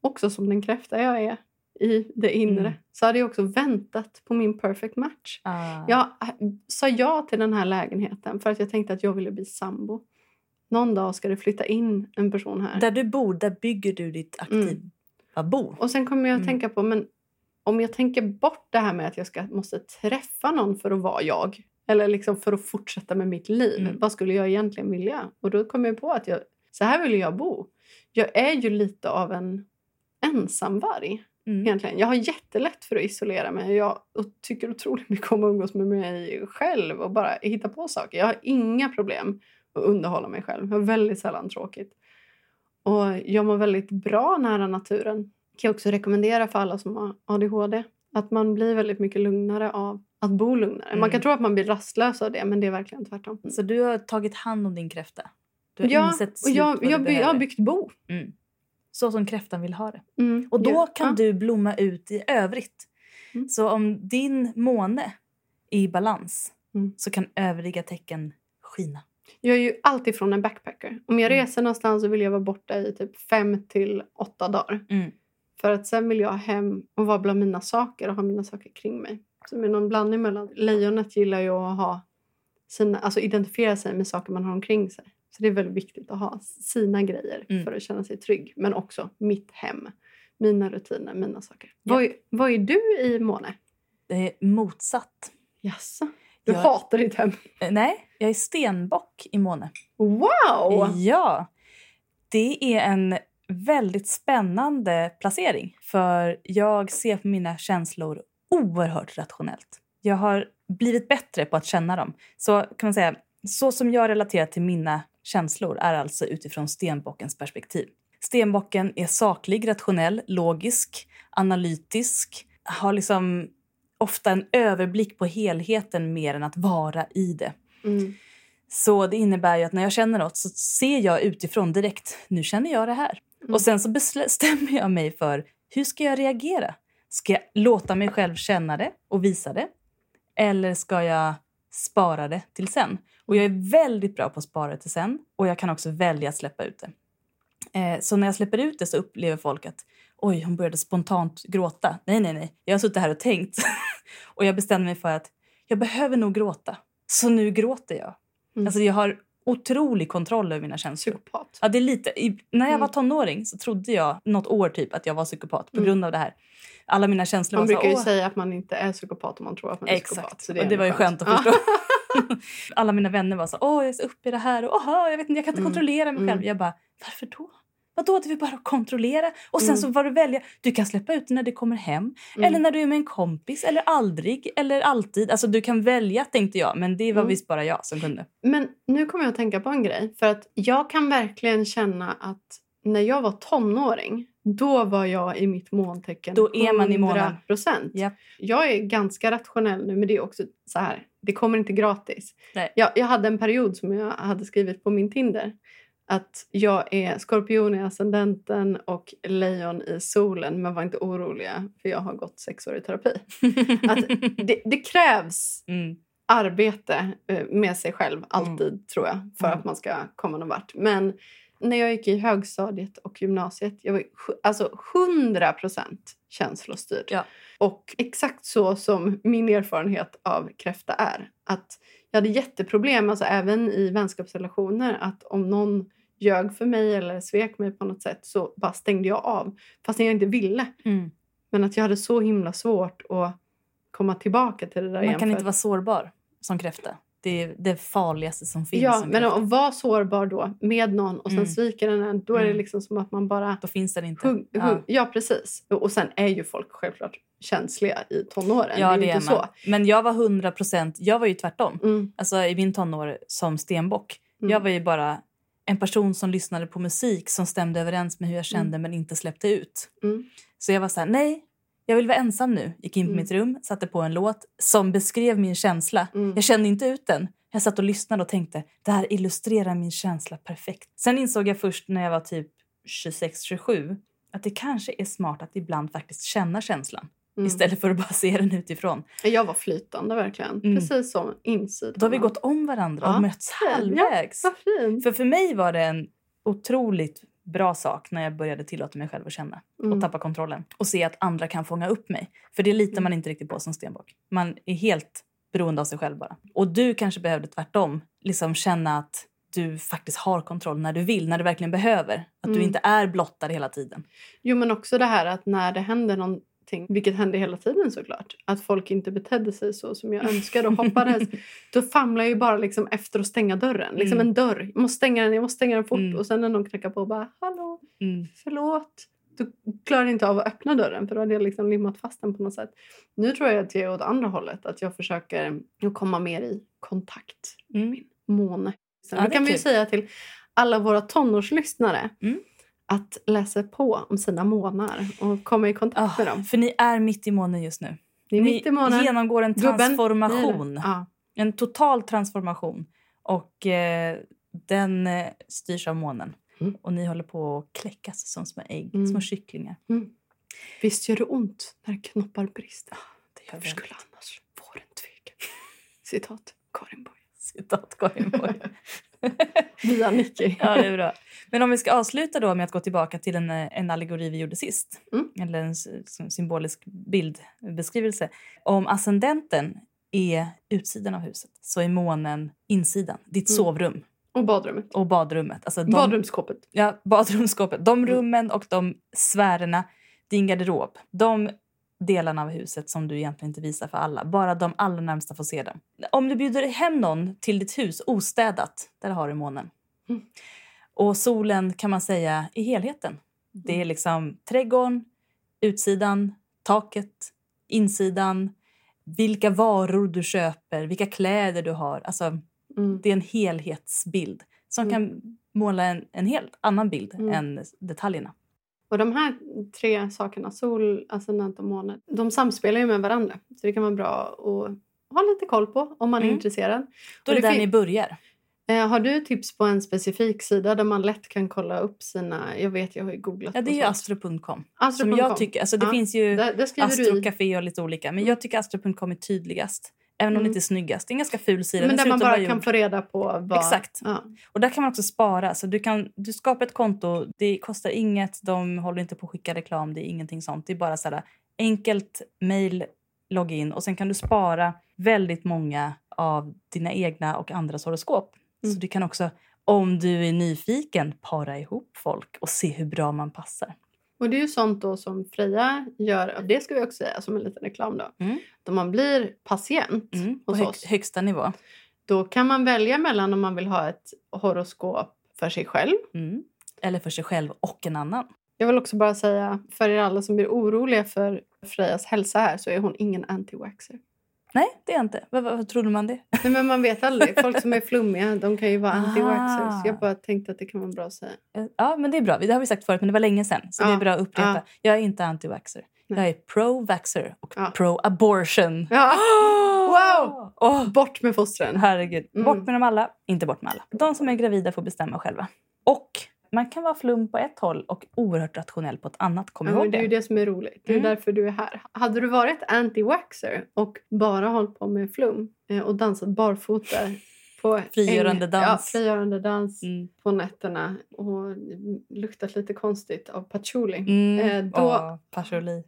Också som den kräfta jag är i det inre. Mm. Så hade jag också väntat på min perfect match. Ah. Jag sa ja till den här lägenheten för att jag tänkte att jag ville bli sambo. Någon dag ska det flytta in en person här. Där du bor, där bygger du ditt aktiva bo. Och sen kommer jag att Mm. tänka på, men om jag tänker bort det här med att jag ska, måste träffa någon för att vara jag. Eller liksom för att fortsätta med mitt liv. Mm. Vad skulle jag egentligen vilja? Och då kom jag på att jag, så här vill jag bo. Jag är ju lite av en ensamvarg. Mm. Egentligen. Jag har jättelätt för att isolera mig. Jag tycker otroligt mycket om att umgås med mig själv och bara hitta på saker. Jag har inga problem att underhålla mig själv. Jag har väldigt sällan tråkigt. Och jag mår väldigt bra nära naturen. kan jag också rekommendera för alla som har ADHD. Att man blir väldigt mycket lugnare av att bo lugnare. Man Mm. kan tro att man blir rastlös av det, men det är verkligen tvärtom. Så du har tagit hand om din kräfta? Du har ja, och jag, jag, by, jag har byggt bo. Mm. Så som kräftan vill ha det. Mm. Och då Ja. kan du blomma ut i övrigt. Mm. Så om din måne är i balans Mm. så kan övriga tecken skina. Jag är ju alltid från en backpacker. Om jag Mm. reser någonstans så vill jag vara borta i typ fem till åtta dagar. Mm. För att sen vill jag hem och vara bland mina saker och ha mina saker kring mig. Som är någon blandning mellan... Lejonet gillar ju att ha sina, alltså identifiera sig med saker man har omkring sig. Så det är väldigt viktigt att ha sina grejer Mm. för att känna sig trygg. Men också mitt hem, mina rutiner, mina saker. Ja. Vad, är, vad är du i Måne? Det är motsatt. Jaså? Du Jag- hatar ditt hem? Eh, Nej, jag är stenbock i måne. Wow! Ja! Det är en väldigt spännande placering. För jag ser på mina känslor oerhört rationellt. Jag har blivit bättre på att känna dem. Så kan man säga, så som jag relaterar till mina känslor är alltså utifrån stenbockens perspektiv. Stenbocken är saklig, rationell, logisk, analytisk, har liksom ofta en överblick på helheten mer än att vara i det. Mm. Så det innebär ju att när jag känner något så ser jag utifrån direkt, nu känner jag det här. Mm. Och sen så bestämmer jag mig för, hur ska jag reagera? Ska jag låta mig själv känna det och visa det? Eller ska jag spara det till sen? Och jag är väldigt bra på att spara till sen. Och jag kan också välja att släppa ut det. Eh, så när jag släpper ut det så upplever folk att oj, hon började spontant gråta. Nej, nej, nej. Jag har suttit här och tänkt. och jag bestämde mig för att jag behöver nog gråta. Så nu gråter jag. Mm. Alltså jag har otrolig kontroll över mina känslor. Psykopat. Ja, det är lite, i, när jag Mm. var tonåring så trodde jag något år typ att jag var psykopat på Mm. grund av det här. Alla mina känslor Man var så brukar ju säga att man inte är psykopat om man tror att man är psykopat. Exakt. Och det var ju skönt att förstå. Alla mina vänner var så åh jag är så uppe i det här och åh, jag vet inte, jag kan inte Mm. kontrollera mig själv. Mm. Jag bara, varför då? Vadå, det är bara att kontrollera. Och sen Mm. så var du välja, du kan släppa ut det när det kommer hem. Mm. Eller när du är med en kompis. Eller aldrig. Eller alltid. Alltså du kan välja tänkte jag. Men det var Mm. visst bara jag som kunde. Men nu kommer jag att tänka på en grej. För att jag kan verkligen känna att när jag var tonåring, då var jag i mitt måntecken. Då är man i månen. 100%. Japp. Jag är ganska rationell nu, men det är också så här. Det kommer inte gratis. Nej. Jag, jag hade en period som jag hade skrivit på min Tinder. Att jag är skorpion i ascendenten och lejon i solen. Men var inte oroliga, för jag har gått sex år i terapi. Att det, det krävs mm. arbete eh, med sig själv, alltid tror jag, för Mm. att man ska komma någon vart. Men när jag gick i högstadiet och gymnasiet, jag var alltså 100 procent känslostyrd. Ja. Och exakt så som min erfarenhet av kräfta är. Att jag hade jätteproblem, alltså även i vänskapsrelationer, att om någon ljög för mig eller svek mig på något sätt så bara stängde jag av. Fast jag inte ville. Mm. Men att jag hade så himla svårt att komma tillbaka till det där Man igen. kan för inte vara sårbar som kräfta. Det är det farligaste som finns. Ja, men att vara sårbar då med någon och sen Mm. sviker den en, då är det Mm. liksom som att man bara... Då finns den inte. Hugg, Ja. hugg, ja. precis. Och sen är ju folk självklart känsliga i tonåren. Ja, det det är är inte man. så. Men jag var 100 procent... Jag var ju tvärtom. Mm, Alltså i min tonår som stenbock. mm. Jag var ju bara en person som lyssnade på musik som stämde överens med hur jag kände men inte släppte ut. Mm. Så jag var så här, nej, jag vill vara ensam nu. Gick in på Mm. mitt rum, satte på en låt som beskrev min känsla. Mm. Jag kände inte ut den. Jag satt och lyssnade och tänkte, det här illustrerar min känsla perfekt. Sen insåg jag först när jag var typ 26-27 att det kanske är smart att ibland faktiskt känna känslan Mm. istället för att bara se den utifrån. Jag var flytande verkligen. Mm. Precis som insidan. Då har vi gått om varandra och Ja. mötts Ja, halvvägs. Fint. För för mig var det en otroligt bra sak när jag började tillåta mig själv att känna Mm. och tappa kontrollen och se att andra kan fånga upp mig. För det litar Mm. man inte riktigt på som stenbock. Man är helt beroende av sig själv bara. Och du kanske behövde tvärtom, liksom känna att du faktiskt har kontroll när du vill, när du verkligen behöver. Att du Mm. inte är blottad hela tiden. Jo, men också det här att när det händer någonting, vilket hände hela tiden såklart, att folk inte betedde sig så som jag önskade och hoppades, då famlar jag ju bara liksom efter att stänga dörren. Liksom Mm. en dörr. Jag måste stänga den, jag måste stänga den fort. Mm. Och sen när någon knackar på bara hallå, Mm. förlåt. Då klarar jag inte av att öppna dörren för då hade jag liksom limmat fast den på något sätt. Nu tror jag att jag är åt andra hållet. Att jag försöker komma mer i kontakt med Mm. min måne. Sen Ja, kan vi ju kul. säga till alla våra tonårslyssnare Mm. Att läsa på om sina månar och komma i kontakt med Ah, dem. för ni är mitt i månen just nu. Ni är ni mitt i månen. genomgår en transformation. Ja. En total transformation. Och eh, den eh, styrs av månen. Mm. Och ni håller på att kläckas som små ägg, Mm. små kycklingar. Visst gör det ont när knoppar brister? Det gör det. skulle annars våren tveka? Citat Karin Boye. Citat Karin Boye. Via Nicky. ja, det är bra. Men om vi ska avsluta då med att gå tillbaka till en, eh, en allegori vi gjorde sist. Mm. Eller en symbolisk bildbeskrivelse. Om ascendenten är utsidan av huset så är månen insidan. Ditt Mm. sovrum Och badrummet. och badrummet. Alltså de, Badrumsskåpet. Ja, badrumsskåpet. De Mm. rummen och de sfärerna, din garderob. De delarna av huset som du egentligen inte visar för alla. Bara de allra närmsta får se dem. Om du bjuder hem någon till ditt hus ostädat, där har du månen. Mm. Och solen kan man säga i helheten. Det Mm. är liksom trädgården, utsidan, taket, insidan, vilka varor du köper, vilka kläder du har. Alltså, Mm. det är en helhetsbild som Mm. kan måla en, en helt annan bild Mm. än detaljerna. Och de här tre sakerna, sol, ascendent och måne, de samspelar ju med varandra. Så det kan vara bra att ha lite koll på om man är Mm. intresserad. Då är det det där ni börjar. Eh, har du tips på en specifik sida där man lätt kan kolla upp sina... Jag vet, jag har ju googlat. Ja, det är astro.com. Astro.com. Som jag tycker, alltså det Ja, finns ju Där, där skriver du i. astrocafé och lite olika. Men jag tycker astro.com är tydligast. Även om Mm. det inte är snyggast. Det är en ganska ful sida. Men där man bara kan få reda på vad... Exakt. Ja. Och där kan man också spara. Så du, kan, du skapar ett konto, det kostar inget, de håller inte på att skicka reklam, det är ingenting sånt. Det är bara så här, enkelt mail, login och sen kan du spara väldigt många av dina egna och andras horoskop. Mm. Så du kan också, om du är nyfiken, para ihop folk och se hur bra man passar. Och det är ju sånt då som Freja gör. och Det ska vi också säga som en liten reklam då. Mm. Då man blir patient Mm, på hos hög, oss. högsta nivå. Då kan man välja mellan om man vill ha ett horoskop för sig själv. Mm. Eller för sig själv och en annan. Jag vill också bara säga för er alla som blir oroliga för Frejas hälsa här så är hon ingen anti-waxer. Nej, det är jag inte. Vad, trodde man det? Nej, men man vet aldrig. Folk som är flummiga de kan ju vara Ah. anti-waxers. Jag bara tänkte att det kan vara bra att säga. Ja, men det är bra. Det har vi sagt förut, men det var länge sedan. Så det Ja, är bra att upprepa. ja. Jag är inte anti-vaxxer. Jag är pro-vaxxer och Ja. pro-abortion. Ja. Wow! Åh, Bort med fostren. herregud. Mm. Bort med dem alla, inte bort med alla. De som är gravida får bestämma själva. Och man kan vara flum på ett håll och oerhört rationell på ett annat. Kom Ja, ihåg men det är ju det. som är roligt. Det är Mm. därför du är här. Hade du varit anti-waxer och bara hållit på med flum eh, och dansat barfota på Frigörande dans. Ja, frigörande dans Mm. på nätterna och luktat lite konstigt av patchouli. Mm. Eh, då- Åh, patchouli.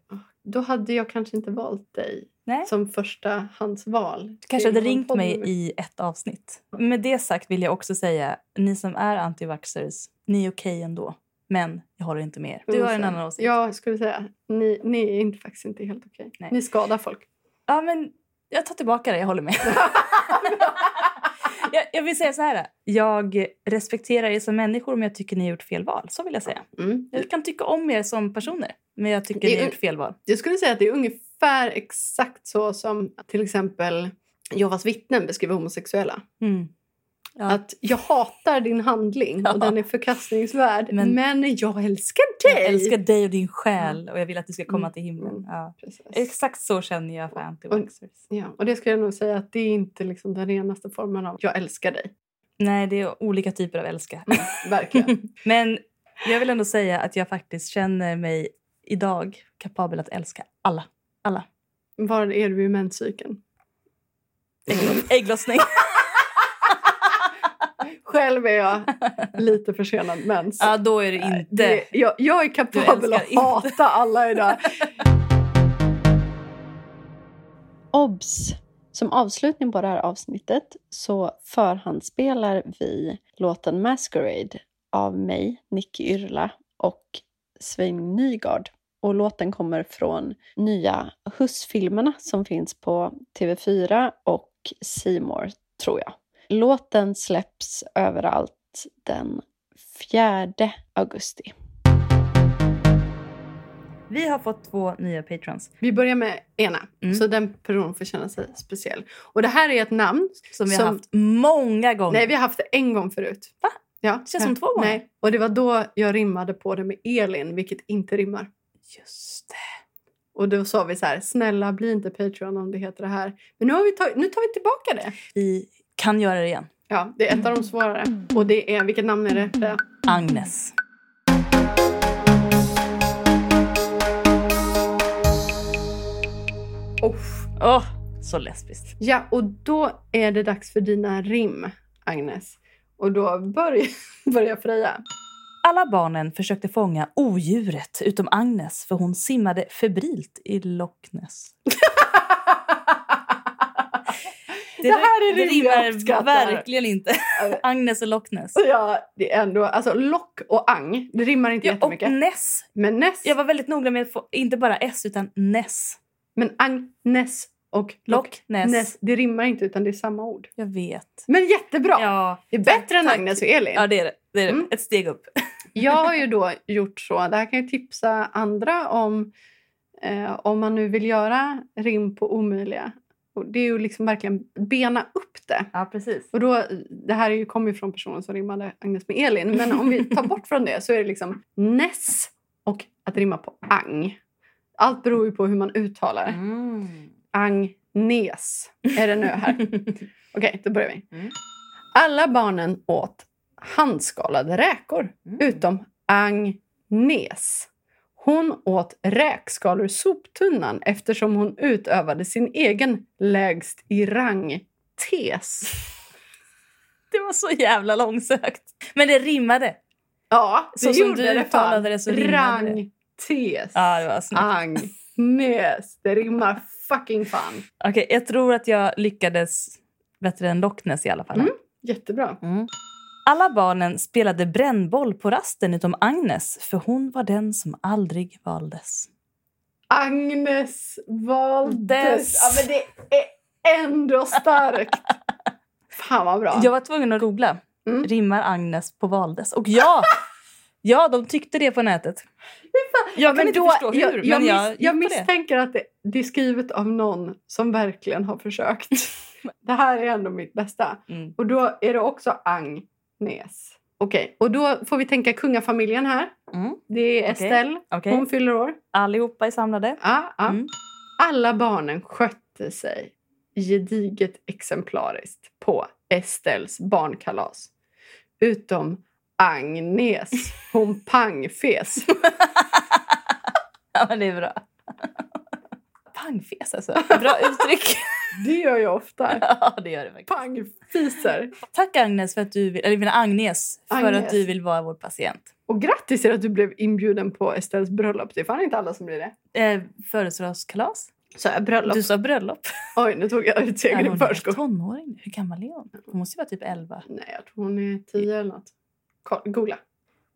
Då hade jag kanske inte valt dig Nej. som första hans val. Du kanske hade ringt mig i ett avsnitt. Med det sagt vill jag också säga, ni som är anti-vaxxers, ni är okej ändå. Men jag håller inte med er. Du har en annan åsikt. Ja, jag skulle säga. Ni, ni är inte, faktiskt inte helt okej. Nej. Ni skadar folk. Ja, men jag tar tillbaka det. Jag håller med. jag, jag vill säga så här. Jag respekterar er som människor men jag tycker ni har gjort fel val. Så vill jag säga. Mm. Jag kan tycka om er som personer men jag tycker Det ni har gjort fel val. Jag skulle säga att det är ungefär exakt så som till exempel Jehovas vittnen beskriver homosexuella. Mm. Ja. Att jag hatar din handling Ja. och den är förkastningsvärd men, Men- jag älskar dig! Jag älskar dig och din själ och jag vill att du ska komma Mm. till himlen. Mm. Ja. Exakt så känner jag för anti-vaxxers. Ja, och det skulle jag nog säga att det är inte liksom den renaste formen av jag älskar dig. Nej, det är olika typer av älska. Verkligen. Men jag vill ändå säga att jag faktiskt känner mig idag kapabel att älska alla. Alla. Var är du i menscykeln? Ägglo- Ägglossning. Själv är jag lite försenad mens. ja, då är det inte... Det, jag, jag är kapabel att inte. hata alla idag. Obs! Som avslutning på det här avsnittet så förhandsspelar vi låten Masquerade av mig, Nicky Yrla och Svein Nygard. Och låten kommer från nya Huss-filmerna som finns på TV4 och More, tror jag. Låten släpps överallt den 4 augusti. Vi har fått två nya patrons Vi börjar med ena, Mm. så den personen får känna sig speciell. Och det här är ett namn som vi har Som- haft många gånger. Nej, vi har haft det en gång förut. Va? Ja. Det känns som två gånger. Nej, och det var då jag rimmade på det med Elin, vilket inte rimmar. Just det. Och då sa vi så här, snälla bli inte Patreon om det heter det här. Men nu, har vi tagit, nu tar vi tillbaka det. Vi kan göra det igen. Ja, det är ett av de svårare. Och det är, vilket namn är det? Agnes. Uff. Åh, så lesbiskt. Ja, och då är det dags för dina rim, Agnes. Och då börjar, börjar Freja. Alla barnen försökte fånga odjuret utom Agnes för hon simmade febrilt i Loch Ness. Det här är det rimmar verkligen inte. Agnes och Loch Ness. Ja, det är ändå... Alltså, lock och ang, det rimmar inte Ja, och jättemycket. Ness. Men Ness, Jag var väldigt noga med att få inte bara S utan Ness. men Agnes och Loch Ness. Ness, det rimmar inte utan det är samma ord. Jag vet. Men jättebra! Ja, det är bättre än tack. Agnes och Elin. ja det är det. det, är det. Mm. Ett steg upp. Jag har ju då gjort så, det här kan jag tipsa andra om eh, om man nu vill göra rim på omöjliga. Och det är ju liksom verkligen bena upp det. Ja, precis. Och då, det här är ju, kommer ju från personen som rimmade Agnes med Elin. Men om vi tar bort från det så är det liksom Ness och att rimma på ang. Allt beror ju på hur man uttalar. Mm. Agnes är det nu här. Okej, då börjar vi. Mm. Alla barnen åt handskalade räkor Mm. utom Agnes. Hon åt räkskalor ur soptunnan eftersom hon utövade sin egen lägst i rang-tes. Det var så jävla långsökt. Men det rimmade. Ja, det Så som gjorde du det fan. det så rimmade det. Rang-tes. Ja, det var snyggt. Agnes. Det rimmar fucking fan. Okej, jag tror att jag lyckades bättre än Loch Ness i alla fall. Mm. Jättebra. Mm. Alla barnen spelade brännboll på rasten utom Agnes för hon var den som aldrig valdes. Agnes valdes. Des. Ja, men det är ändå starkt. Fan vad bra. Jag var tvungen att googla. Mm. Rimmar Agnes på valdes? Och ja! Ja, de tyckte det på nätet. Jag Ja, kan men inte då- förstå hur, jag, jag, men jag, jag på det. misstänker att det, det är skrivet av någon som verkligen har försökt. det här är ändå mitt bästa. Mm. Och då är det också Agnes. Okej, och då får vi tänka kungafamiljen här. Mm. Det är. Estelle. Okej, Hon fyller år. allihopa är samlade. Ja, ja. Mm. Alla barnen skötte sig gediget exemplariskt på Estelles barnkalas. Utom Agnes. Hon pangfes. Ja, men det är bra. Pangfes alltså. Bra uttryck. Det gör jag ofta. ja, det gör det faktiskt. Pangfiser. Tack Agnes för att du vill, eller Agnes, för Agnes. att du vill vara vår patient. Och grattis till att du blev inbjuden på Estelles bröllop. Det är fan inte alla som blir det. Eh, Födelsedagskalas? Så jag bröllop. Du sa bröllop. Oj, nu tog jag ut segern i förskott. tonåring? Hur gammal är hon? Hon måste ju vara typ 11. Nej, jag tror hon är tio eller något. Googla.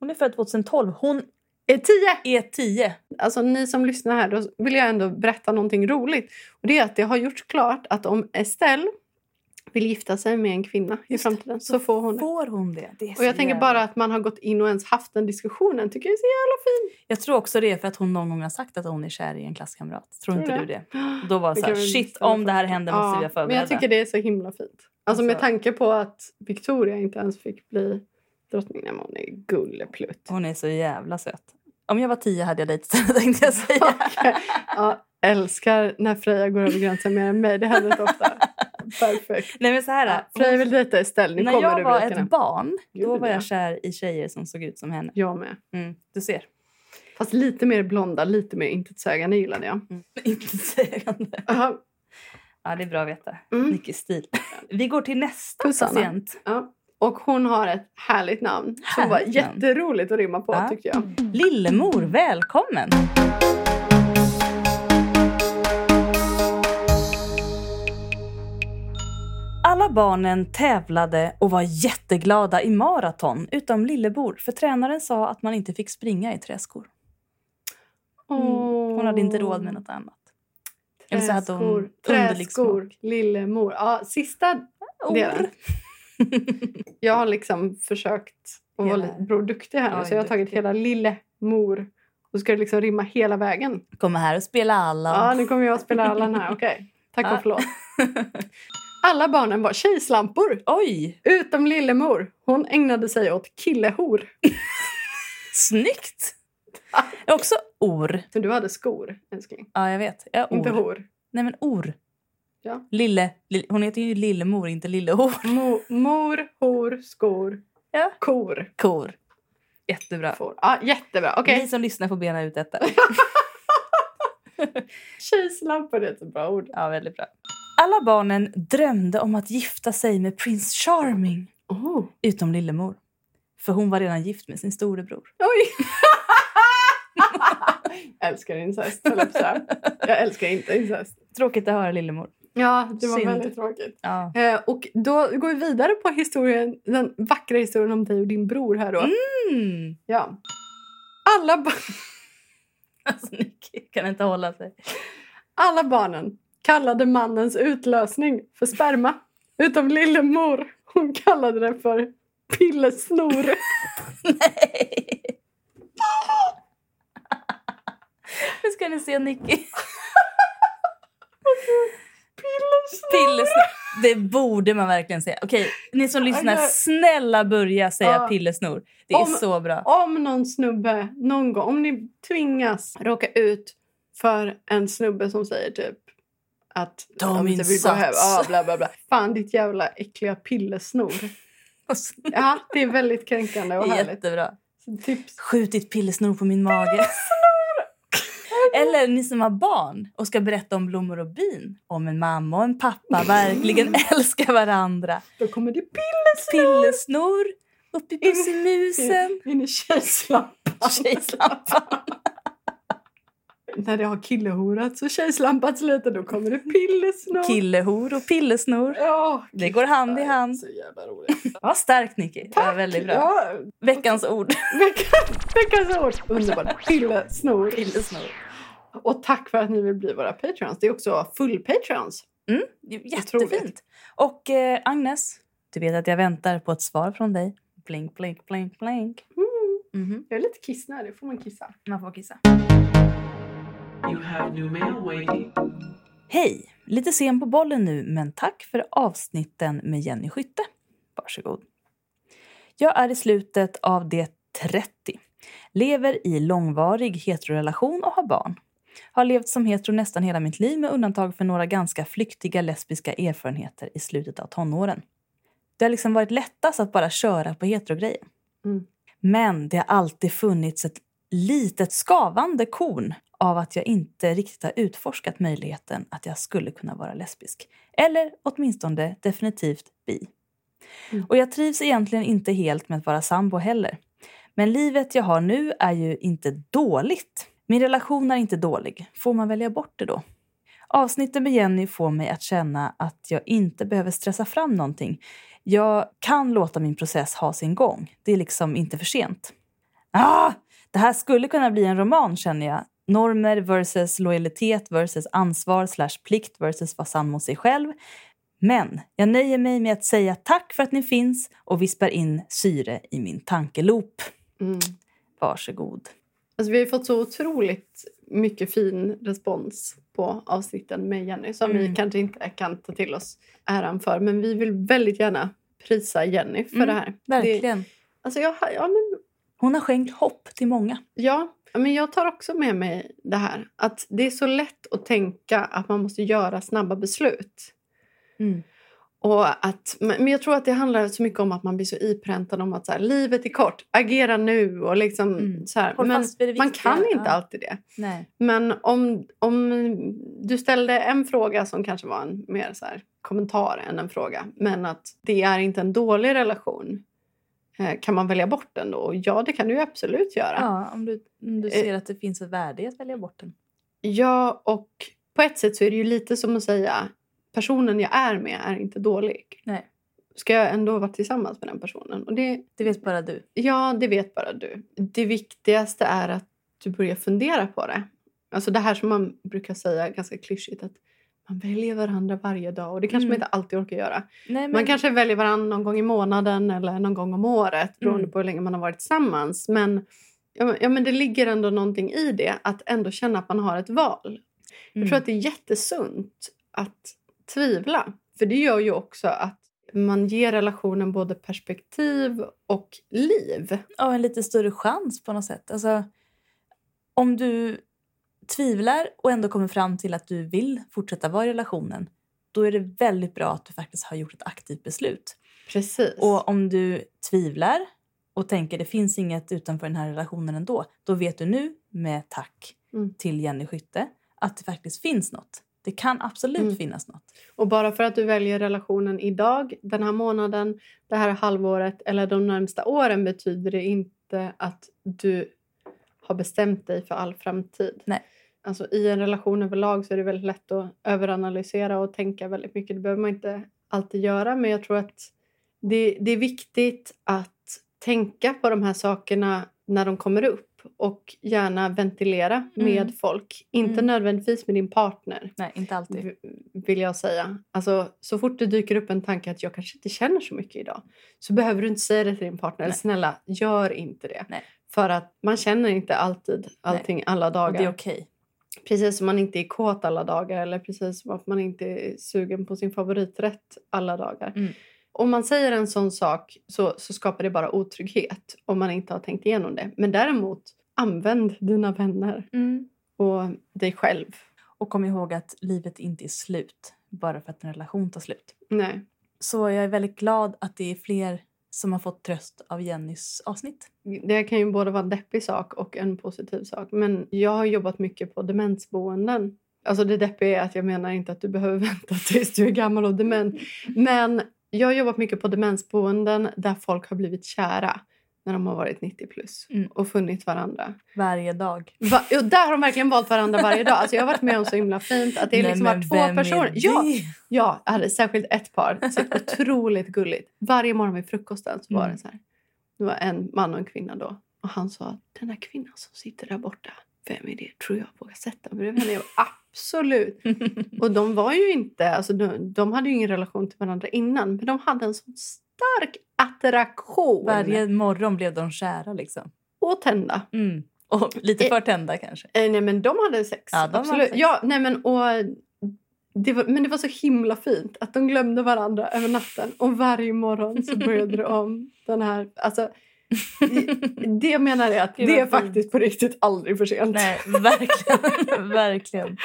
Hon är född 2012. Hon är 10. är 10. Alltså ni som lyssnar här, då vill jag ändå berätta någonting roligt. Och det är att det har gjorts klart att om Estelle vill gifta sig med en kvinna i Just det, framtiden så får hon det. Får hon det? det Och så jag tänker jävla- bara att man har gått in och ens haft den diskussionen tycker jag är så jävla fint. Jag tror också det är för att hon någon gång har sagt att hon är kär i en klasskamrat. Tror, Tror inte du du det? Då var det Det så här, shit om det här händer måste vi vara Men förberedda. jag tycker det är så himla fint. Alltså, med Alltså- tanke på att Victoria inte ens fick bli drottning. Nej, men hon är gulleplutt. Hon är så jävla söt. Om jag var 10 hade jag dejtat henne tänkte jag säga. Okej. ja, älskar när Freja går över gränsen mer än mig. Det händer inte ofta. Perfekt. Nej men så här. Ja, Freja vill dejta Estelle. Nu när kommer jag var ett barn då Gjorde var jag kär i tjejer som såg ut som henne. Jag med. Mm, du ser. Fast lite mer blonda, lite mer intetsägande gillade jag. Mm. Inte sägande. Ja, Ja, det är bra att veta. Mm. Mycket stil. Vi går till nästa Puss, Anna. patient. ja. Och hon har ett härligt namn som var Härligt namn. jätteroligt att rimma på Ja. tyckte jag. Lillemor, välkommen! Alla barnen tävlade och var jätteglada i maraton utom Lillebor för tränaren sa att man inte fick springa i träskor. Mm. Hon hade inte råd med något annat. Eller så hade hon Träskor, träskor, lillemor. Ja, sista Or. Jag har liksom försökt att vara lite produktig här nu så jag har tagit duktig. hela lillemor och ska det liksom rimma hela vägen. Kommer här och spela alla. Ja, nu kommer jag att spela Allan här. Okej, tack Ja. och förlåt. Alla barnen var tjejslampor Oj, utom lillemor. Hon ägnade sig åt killehor. snyggt! Också or. Du hade skor, älskling. Ja, jag vet. Ja, or. Inte hor. Nej, men or. Ja. Lille, Lille, hon heter ju Lillemor, inte Lillehor. Mo, mor, hor, skor, Ja. kor. Kor. Jättebra. Får. Ja, jättebra. Okej. Ni som lyssnar får bena ut detta. Tjejslampor det är ett bra ord. Ja, väldigt bra. Alla barnen drömde om att gifta sig med prins Charming. Oh. Utom Lillemor. För hon var redan gift med sin storebror. Oj! jag älskar incest. Jag älskar inte incest. Tråkigt att höra Lillemor. Ja, det var Synd. väldigt tråkigt. Ja. Eh, och då går vi vidare på historien, den vackra historien om dig och din bror här då. Mm. Ja. Alla, ba- Alltså, Nicky kan inte hålla sig. alla barnen kallade mannens utlösning för sperma. Utom lillemor. Hon kallade det för pillesnor. Nej! Nu ska ni se Nicky. Pillesnor. Det borde man verkligen säga. Okej, ni som lyssnar, snälla börja säga Ja. pillesnor. Det är Om- så bra. Om någon snubbe någon gång, om ni tvingas råka ut för en snubbe som säger typ att Ta "Ja, min men vi går hem." sats. Ja, bla, bla, bla. Fan ditt jävla äckliga pillesnor. Ja, det är väldigt kränkande och härligt. Jättebra. Tips. Skjut ditt pillesnor på min mage. Eller ni som har barn och ska berätta om blommor och bin. Om en mamma och en pappa verkligen älskar varandra. Då kommer det pillesnor Pillesnor upp i pussimusen. in i tjejslampan. Tjejslampan. När det har killehorat och tjejslampats lite då kommer det pillesnor. Killehor och pillesnor. Ja, Det går hand i hand. Så jävla roligt. Ja, starkt Nicky. Det var väldigt bra. Ja, Veckans ord. veckan, veckans ord. Underbart. Pillesnor. Pillesnor. Och tack för att ni vill bli våra patreons. Det är också full-patreons. Mm, jättefint. Och eh, Agnes, du vet att jag väntar på ett svar från dig. Blink, blink, blink, blink. Mm. Mhm. Jag är lite kissnödig. får man kissa. Man får kissa. You have new mail waiting. Hej! Lite sen på bollen nu, men tack för avsnitten med Jenny Skytte. Varsågod. Jag är i slutet av det 30. Lever i långvarig heterorelation och har barn. Har levt som hetero nästan hela mitt liv med undantag för några ganska flyktiga lesbiska erfarenheter i slutet av tonåren. Det har liksom varit lättast att bara köra på heterogrejen. Mm. Men det har alltid funnits ett litet skavande korn av att jag inte riktigt har utforskat möjligheten att jag skulle kunna vara lesbisk. Eller åtminstone definitivt bi. Mm. Och jag trivs egentligen inte helt med att vara sambo heller. Men livet jag har nu är ju inte dåligt. Min relation är inte dålig. Får man välja bort det då? Avsnitten med Jenny får mig att känna att jag inte behöver stressa fram någonting. Jag kan låta min process ha sin gång. Det är liksom inte för sent. Ah, Det här skulle kunna bli en roman känner jag. Normer versus lojalitet versus ansvar slash plikt versus vara sann mot sig själv. Men jag nöjer mig med att säga tack för att ni finns och vispar in syre i min tankeloop. Mm. Varsågod. Alltså, vi har fått så otroligt mycket fin respons på avsnitten med Jenny som vi Mm. kanske inte kan ta till oss äran för. Men vi vill väldigt gärna prisa Jenny för Mm, det här. Det, Verkligen. alltså jag, ja, men, Hon har skänkt hopp till många. ja, men jag tar också med mig det här. Att det är så lätt att tänka att man måste göra snabba beslut. Mm. Och att, men jag tror att det handlar så mycket om att man blir så ipräntad om att så här, livet är kort, agera nu. Och liksom, Mm. så här. Men man kan inte ja. alltid det. Nej. Men om, om du ställde en fråga som kanske var en mer så här kommentar än en fråga men att det är inte en dålig relation eh, kan man välja bort den då? Ja, det kan du ju absolut göra. Ja, om du, om du Eh. ser att det finns ett värde i att välja bort den. Ja, och på ett sätt så är det ju lite som att säga personen jag är med är inte dålig. Nej. Ska jag ändå vara tillsammans med den personen? Och det, Det vet bara du. ja, det vet bara du. Det viktigaste är att du börjar fundera på det. Alltså det här som man brukar säga ganska klyschigt att man väljer varandra varje dag och det kanske Mm. man inte alltid orkar göra. Nej, men, Man kanske väljer varandra någon gång i månaden eller någon gång om året beroende Mm. på hur länge man har varit tillsammans. Men, ja, men- det ligger ändå någonting i det att ändå känna att man har ett val. Jag Mm. tror att det är jättesunt att tvivla. För det gör ju också att man ger relationen både perspektiv och liv. ja, en lite större chans på något sätt. Alltså, om du tvivlar och ändå kommer fram till att du vill fortsätta vara i relationen då är det väldigt bra att du faktiskt har gjort ett aktivt beslut. Precis. Och om du tvivlar och tänker det finns inget utanför den här relationen ändå då vet du nu med tack Mm. till Jenny Skytte att det faktiskt finns något. Det kan absolut Mm. finnas något. Och bara för att du väljer relationen idag, den här månaden, det här halvåret eller de närmsta åren betyder det inte att du har bestämt dig för all framtid. Nej. Alltså, I en relation överlag så är det väldigt lätt att överanalysera och tänka väldigt mycket. Det behöver man inte alltid göra men jag tror att det, det är viktigt att tänka på de här sakerna när de kommer upp och gärna ventilera Mm. med folk. Inte Mm. nödvändigtvis med din partner Nej, inte alltid. vill jag säga. Alltså, så fort det dyker upp en tanke att jag kanske inte känner så mycket idag så behöver du inte säga det till din partner. Nej. Snälla, gör inte det. Nej. För att man känner inte alltid allting alla Och dagar. det är okej. Precis som man inte är kåt alla dagar eller precis som att man inte är sugen på sin favoriträtt alla dagar. Mm. Om man säger en sån sak så, så skapar det bara otrygghet om man inte har tänkt igenom det. Men däremot, använd dina vänner och dig själv. Och kom ihåg att livet inte är slut bara för att en relation tar slut. Nej. Så jag är väldigt glad att det är fler som har fått tröst av Jennys avsnitt. Det kan ju både vara en deppig sak och en positiv sak. Men jag har jobbat mycket på demensboenden. Alltså det deppiga är att jag menar inte att du behöver vänta tills du är gammal och dement. Men jag har jobbat mycket på demensboenden där folk har blivit kära när de har varit 90 plus Mm. och funnit varandra. Varje dag. Va? Och där har de verkligen valt varandra varje dag. Alltså jag har varit med om så himla fint att det Nej, liksom var två är personer. Ja, ja, jag hade särskilt ett par. Så otroligt gulligt. Varje morgon vid frukosten så var Mm. det så här. Det var en man och en kvinna då. Och han sa den där kvinnan som sitter där borta. Vem är det? Tror jag vågar sätta mig bredvid henne? Jag bara, Absolut. Och de var ju inte, alltså de, de hade ju ingen relation till varandra innan. Men de hade en sån stark attraktion. Varje morgon blev de kära liksom. Och tända. Mm. Och lite för tända kanske. Eh, nej men de hade sex. Ja, de hade absolut. sex. Ja, nej men och det var, men det var så himla fint att de glömde varandra över natten och varje morgon så började de om den här... Alltså, det- menar jag att Det är faktiskt på riktigt aldrig för sent. Nej, verkligen. verkligen.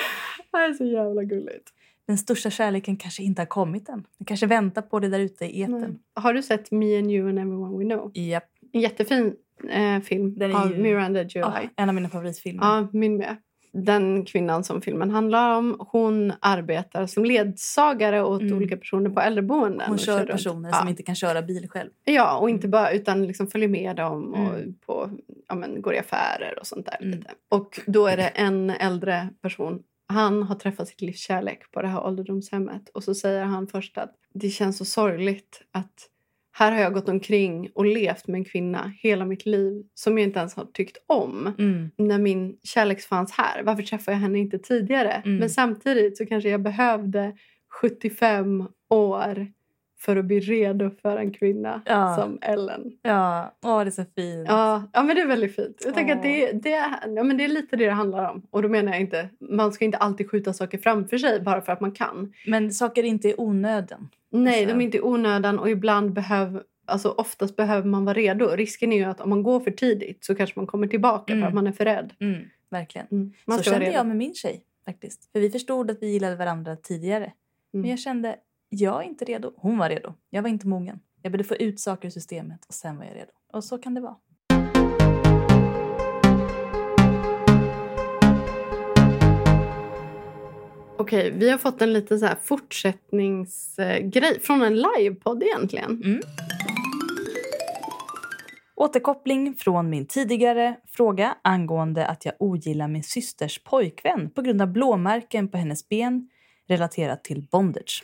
Det är så jävla gulligt. Den största kärleken kanske inte har kommit än. Den kanske väntar på det där ute i etern. Har du sett Me and you and everyone we know? Japp. En jättefin eh, film Den är av ju- Miranda July. Ah, en av mina favoritfilmer. Ja, min med. Den kvinnan som filmen handlar om, hon arbetar som ledsagare åt Mm. olika personer på äldreboenden. Hon kör runt. personer ja. som inte kan köra bil själv. Ja, och inte bara utan liksom följer med dem och Mm. på, ja, men, går i affärer och sånt där. Mm. Lite. Och då är det en äldre person. Han har träffat sitt livs kärlek på det här ålderdomshemmet. Och så säger han först att det känns så sorgligt att här har jag gått omkring och levt med en kvinna hela mitt liv som jag inte ens har tyckt om. Mm. När min kärlek fanns här, varför träffade jag henne inte tidigare? Mm. Men samtidigt så kanske jag behövde 75 år för att bli redo för en kvinna Ja. som Ellen. Ja, åh det är så fint. Ja, ja, men det är väldigt fint. Jag tänker Åh. att det, det, är- ja, men det är lite det det handlar om. Och då menar jag inte, man ska inte alltid skjuta saker framför sig bara för att man kan. Men saker inte är onöden. Nej, Alltså- de är inte i onödan och ibland behöver Alltså oftast behöver man vara redo. Risken är ju att om man går för tidigt så kanske man kommer tillbaka Mm. för att man är för rädd. Mm, verkligen. Mm. Man så kände jag med min tjej faktiskt. För vi förstod att vi gillade varandra tidigare. Men Mm. jag kände, jag är inte redo. Hon var redo. Jag var inte mogen. Jag behövde få ut saker ur systemet och sen var jag redo. Och så kan det vara. Okej, vi har fått en liten så här fortsättningsgrej från en livepodd egentligen. Mm. Återkoppling från min tidigare fråga angående att jag ogillar min systers pojkvän på grund av blåmärken på hennes ben relaterat till bondage.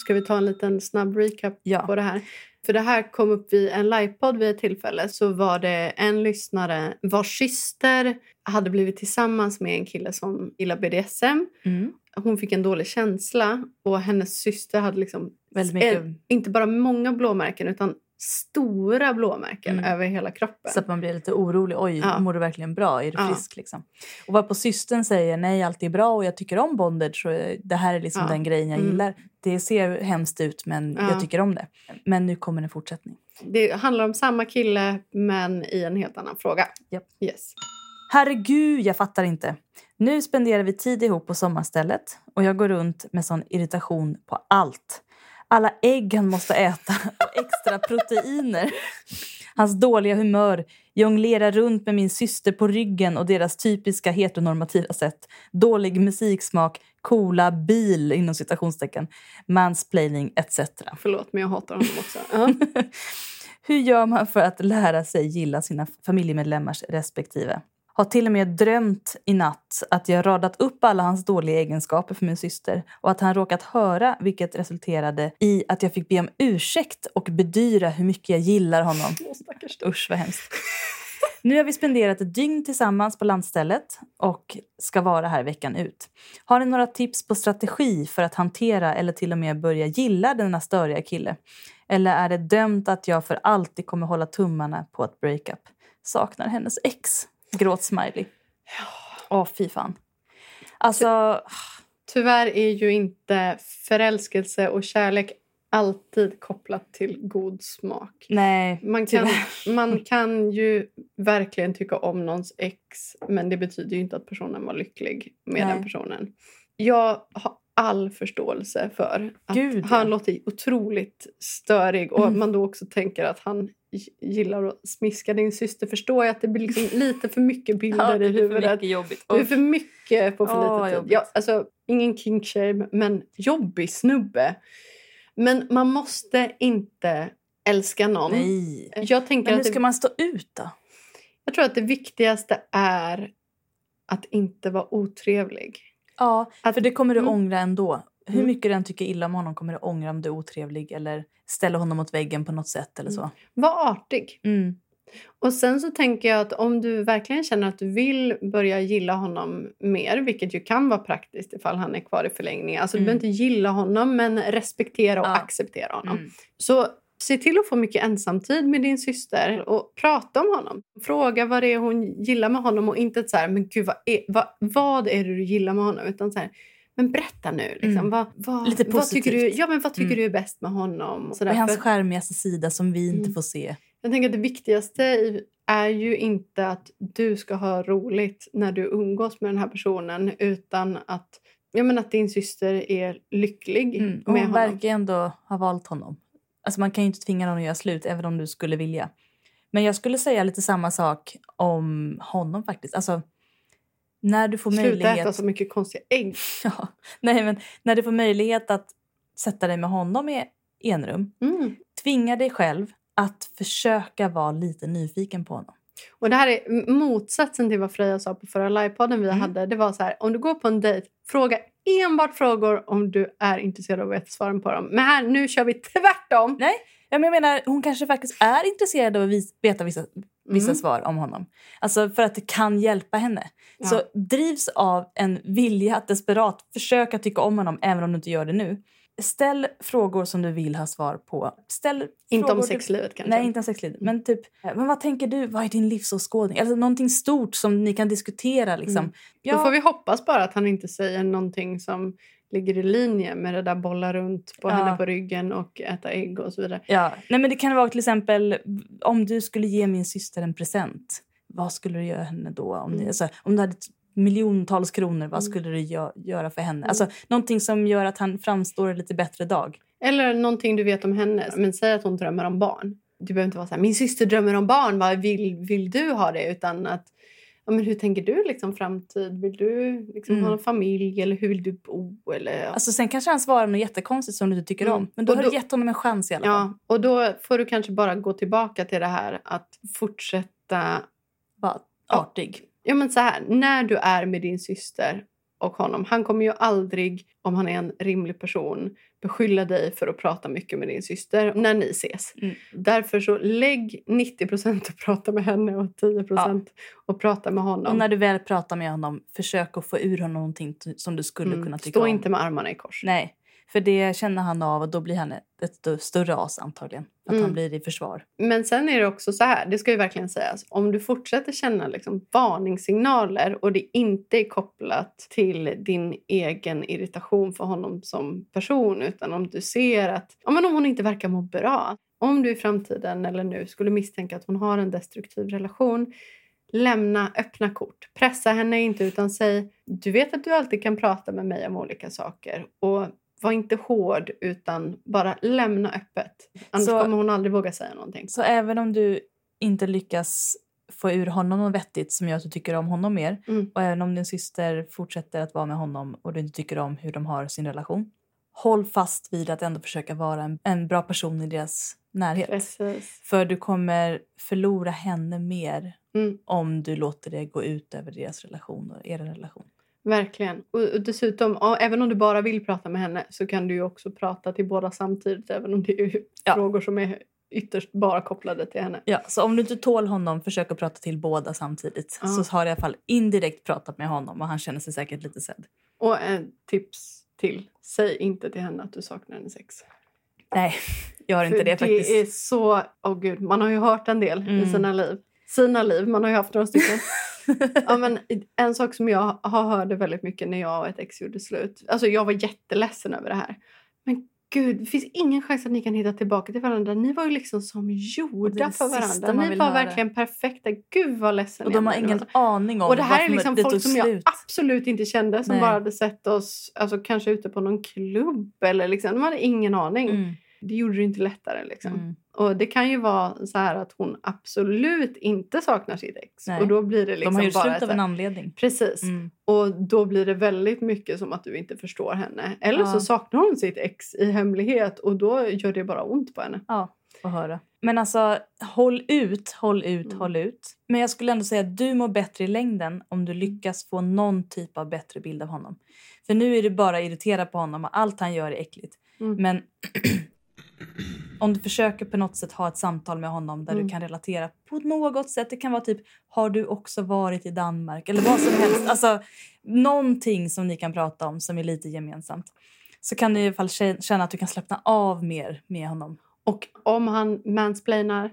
Ska vi ta en liten snabb recap Ja. på det här? För det här kom upp vid en livepodd vid ett tillfälle. Så var det en lyssnare vars syster hade blivit tillsammans med en kille som gillar BDSM. Mm. Hon fick en dålig känsla och hennes syster hade liksom Väldigt mycket. inte bara många blåmärken utan stora blåmärken Mm. över hela kroppen. Så att man blir lite orolig. Oj, Ja. mår du verkligen bra? Är du Ja. frisk? Liksom? Och vad på systern säger nej, allt är bra och jag tycker om bondage. Och det här är liksom Ja. den grejen jag Mm. gillar. Det ser hemskt ut men Ja. jag tycker om det. Men nu kommer en fortsättning. Det handlar om samma kille men i en helt annan fråga. Japp. Yes. Herregud, jag fattar inte. Nu spenderar vi tid ihop på sommarstället och jag går runt med sån irritation på allt. Alla ägg han måste äta och extra proteiner. Hans dåliga humör, jonglera runt med min syster på ryggen och deras typiska heteronormativa sätt. Dålig musiksmak, coola bil inom citationstecken, mansplaining etc. Förlåt men jag hatar honom också. Ja. Hur gör man för att lära sig gilla sina familjemedlemmars respektive? Har till och med drömt i natt att jag radat upp alla hans dåliga egenskaper för min syster och att han råkat höra vilket resulterade i att jag fick be om ursäkt och bedyra hur mycket jag gillar honom. Åh. Usch vad hemskt. Nu har vi spenderat ett dygn tillsammans på landstället och ska vara här veckan ut. Har ni några tips på strategi för att hantera eller till och med börja gilla denna störiga kille? Eller är det dömt att jag för alltid kommer hålla tummarna på ett breakup? Saknar hennes ex. Gråt smiley. Åh, fy fan. Alltså, Tyvärr är ju inte förälskelse och kärlek alltid kopplat till god smak. nej. Man kan, Tyvärr. man kan ju verkligen tycka om någons ex men det betyder ju inte att personen var lycklig med Nej. den personen. Jag har all förståelse för att Gud, han ja. låter otroligt störig och Mm. man då också tänker att han gillar att smiska din syster förstår jag att det blir liksom lite för mycket bilder det i är för huvudet. mycket jobbigt. Det är för mycket på för Åh, lite tid. Ja, alltså, ingen kinkshame, men jobbig snubbe. Men man måste inte älska någon. Nej. Jag, tänker Men hur att det, ska man stå ut då? jag tror att det viktigaste är att inte vara otrevlig. Ja, Att- för det kommer du Mm. ångra ändå. Hur Mm. mycket du än tycker illa om honom kommer du ångra om du är otrevlig eller ställer honom mot väggen på något sätt eller så. Var artig. Mm. Och sen så tänker jag att om du verkligen känner att du vill börja gilla honom mer, vilket ju kan vara praktiskt ifall han är kvar i förlängningen. Alltså Mm. du behöver inte gilla honom men respektera och Ja. acceptera honom. Mm. Så se till att få mycket ensamtid med din syster och prata om honom. Fråga vad det är hon gillar med honom och inte så här, men gud vad är, vad, vad är det du gillar med honom? Utan så här, men berätta nu. Liksom, Mm. vad, vad, Lite vad tycker du, positivt. ja, men vad tycker Mm. du är bäst med honom? Och så Vad där. är hans För skärmigaste sida som vi inte Mm. får se? jag tänker att det viktigaste är ju inte att du ska ha roligt när du umgås med den här personen utan att, ja, men att din syster är lycklig Mm. Och med hon honom. verkar ändå ha valt honom. Alltså man kan ju inte tvinga någon att göra slut även om du skulle vilja. Men jag skulle säga lite samma sak om honom faktiskt. Alltså, när du får Sluta möjlighet... äta så mycket konstiga ägg. Ja, nej, men när du får möjlighet att sätta dig med honom i enrum, Mm. tvinga dig själv att försöka vara lite nyfiken på honom. Och det här är motsatsen till vad Freja sa på förra livepodden vi Mm. hade. Det var så här, om du går på en dejt, fråga enbart frågor om du är intresserad av att veta svaren på dem. Men här, nu kör vi tvärtom. Nej, jag menar, hon kanske faktiskt är intresserad av att veta vissa, vissa Mm. svar om honom. Alltså för att det kan hjälpa henne. Ja. Så drivs av en vilja att desperat försöka tycka om honom även om du inte gör det nu. Ställ frågor som du vill ha svar på. Ställ Inte om du- sexlivet kanske. Nej, inte om sexlivet. Men typ, men vad tänker du? Vad är din livsåskådning? Alltså någonting stort som ni kan diskutera liksom. Mm. Ja, Då får vi hoppas bara att han inte säger någonting som ligger i linje med det där bolla runt på Ja. henne på ryggen och äta ägg och så vidare. Ja, nej men det kan vara till exempel om du skulle ge min syster en present. Vad skulle du göra henne då? Om, ni, Mm. alltså, om du hade miljontals kronor, vad Mm. skulle du gö- göra för henne? Mm. Alltså, någonting som gör att han framstår en lite bättre dag. Eller någonting du vet om henne. Men säg att hon drömmer om barn. Du behöver inte vara så här, min syster drömmer om barn, vad vill, vill du ha det? Utan att, ja, men hur tänker du liksom framtid? Vill du liksom Mm. ha en familj eller hur vill du bo? Eller, ja. Alltså, sen kanske han svarar något jättekonstigt som du inte tycker Mm. om. Men då Och har då- du gett honom en chans i alla fall. ja, och då får du kanske bara gå tillbaka till det här att fortsätta Var Ja. artig. Ja men så här, när du är med din syster och honom, han kommer ju aldrig, om han är en rimlig person, beskylla dig för att prata mycket med din syster när ni ses. Mm. Därför så lägg 90% och prata med henne och 10% och prata med honom. Och när du väl pratar med honom, försök att få ur honom någonting som du skulle Mm. kunna tycka Stå om. inte med armarna i kors. Nej, för det känner han av och då blir han ett, ett stö- större as antagligen. Att Mm. han blir i försvar. Men sen är det också så här, det ska ju verkligen sägas, om du fortsätter känna liksom varningssignaler och det inte är kopplat till din egen irritation för honom som person utan om du ser att, ja men om hon inte verkar må bra, om du i framtiden eller nu skulle misstänka att hon har en destruktiv relation, lämna öppna kort. Pressa henne inte utan säg, du vet att du alltid kan prata med mig om olika saker och var inte hård utan bara lämna öppet. Annars Så- kommer hon aldrig våga säga någonting. Så även om du inte lyckas få ur honom något vettigt som gör att du tycker om honom mer Mm. och även om din syster fortsätter att vara med honom och du inte tycker om hur de har sin relation håll fast vid att ändå försöka vara en, en bra person i deras närhet. Precis. För du kommer förlora henne mer Mm, om du låter det gå ut över deras relation och er relation. Verkligen. Och, dessutom, även om du bara vill prata med henne så kan du ju också prata till båda samtidigt även om det är Ja. frågor som är ytterst bara kopplade till henne. Ja, så om du inte tål honom, försök att prata till båda samtidigt. Ja. Så har du i alla fall indirekt pratat med honom och han känner sig säkert lite sedd. Och en tips till. Säg inte till henne att du saknar hennes sex. Nej, gör inte För det faktiskt. är så... Åh gud, man har ju hört en del i Mm. sina liv. Sina liv, man har ju haft några stycken. ja, men en sak som jag har hörde väldigt mycket när jag och ett ex gjorde slut. Alltså jag var jätteledsen över det här. Men gud, det finns ingen chans att ni kan hitta tillbaka till varandra. Ni var ju liksom som gjorda för varandra. Ni var verkligen perfekta. Gud vad ledsen Och jag de har ingen nu. aning om Och det här är liksom det folk som jag slut. absolut inte kände. Som Nej. bara hade sett oss alltså, kanske ute på någon klubb. Eller liksom, de hade ingen aning. Mm, Det gjorde det inte lättare. Liksom. mm. Och det kan ju vara så här att hon absolut inte saknar sitt ex. Nej. Och då blir det liksom de har gjort bara slut av en anledning. Precis. Mm. Och då blir det väldigt mycket som att du inte förstår henne. Eller Ja. så saknar hon sitt ex i hemlighet och då gör det bara ont på henne. Ja, att höra. Men alltså, håll ut, håll ut, Mm. håll ut. Men jag skulle ändå säga att du mår bättre i längden om du lyckas få någon typ av bättre bild av honom. För nu är du bara irriterad på honom och allt han gör är äckligt. Mm. Men om du försöker på något sätt ha ett samtal med honom där Mm. du kan relatera på något sätt. Det kan vara typ, har du också varit i Danmark? Eller vad som helst. Alltså, någonting som ni kan prata om som är lite gemensamt. Så kan du i alla fall kä- känna att du kan slappna av mer med honom. Och om han mansplainar,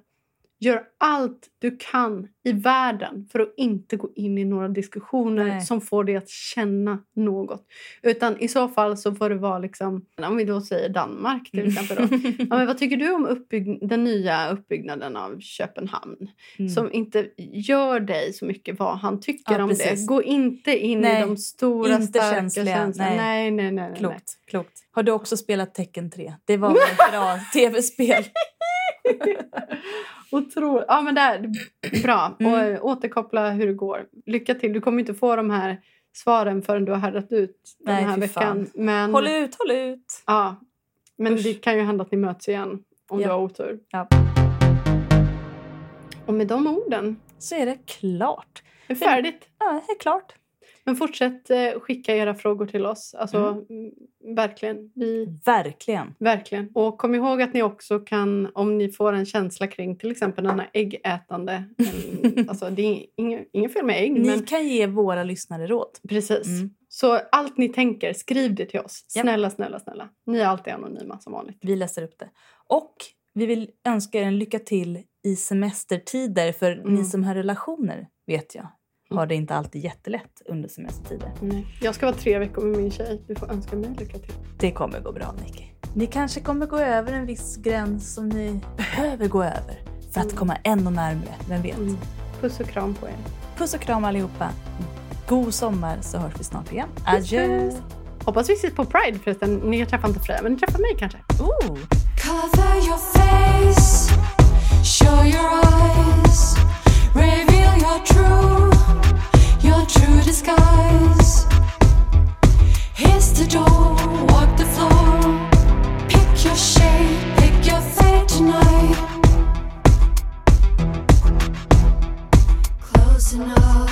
gör allt du kan i världen för att inte gå in i några diskussioner Nej. som får dig att känna något. Utan i så fall så får det vara liksom, om vi då säger Danmark till exempel. Då. Ja, men vad tycker du om uppbygg- den nya uppbyggnaden av Köpenhamn? Mm. Som inte gör dig så mycket vad han tycker Ja, om precis. det. Gå inte in Nej, i de stora inte starka känsliga, känslorna. nej. Nej, nej, nej. nej. Klokt, klokt. Har du också spelat Tekken 3? Det var ett bra tv-spel. Otroligt. Ja, men där, bra. Mm. Och eh, återkoppla hur det går. Lycka till. Du kommer inte få de här svaren förrän du har härdat ut den Nej, här veckan. Men, Håll ut, håll ut! Ja, men Usch. det kan ju hända att ni möts igen om Ja. du har otur. Ja. Och med de orden Så är det klart. är det färdigt. Ja, det är klart. Men fortsätt eh, skicka era frågor till oss. Alltså, Mm. verkligen. Vi, Verkligen. verkligen. Och kom ihåg att ni också kan, om ni får en känsla kring till exempel den här äggätande. alltså, det är inget, inget fel med ägg, Ni men kan ge våra lyssnare råd. precis. Mm. Så allt ni tänker, skriv det till oss. Snälla, snälla, snälla. Ni är alltid anonyma som vanligt. Vi läser upp det. Och vi vill önska er en lycka till i semestertider. För Mm. ni som har relationer, vet jag, har det inte alltid jättelätt under semestertider. Nej. Jag ska vara tre veckor med min tjej. Du får önska mig lycka till. Det kommer gå bra, Nicky. Ni kanske kommer gå över en viss gräns som ni behöver gå över för att Mm. komma ännu närmare. Vem vet? Mm. Puss och kram på er. Puss och kram allihopa. God sommar så hörs vi snart igen. Adjö! puss. Hoppas vi ses på Pride förresten. Ni träffar inte Freja, men ni träffar mig kanske. Oh. Cover your face, show your eyes, reveal your true, your true disguise. Here's the door, walk the floor, pick your shape, pick your fate tonight. Close enough,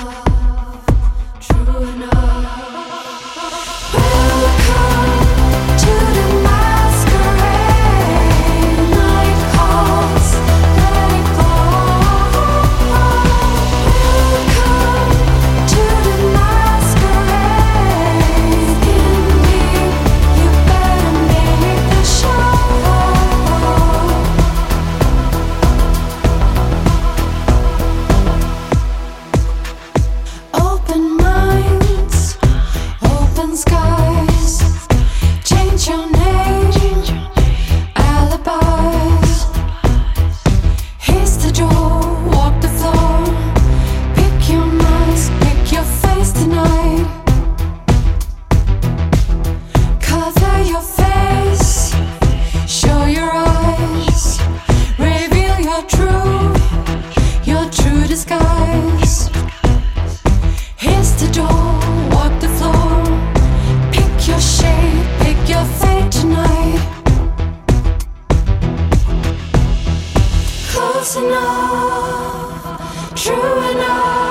true enough.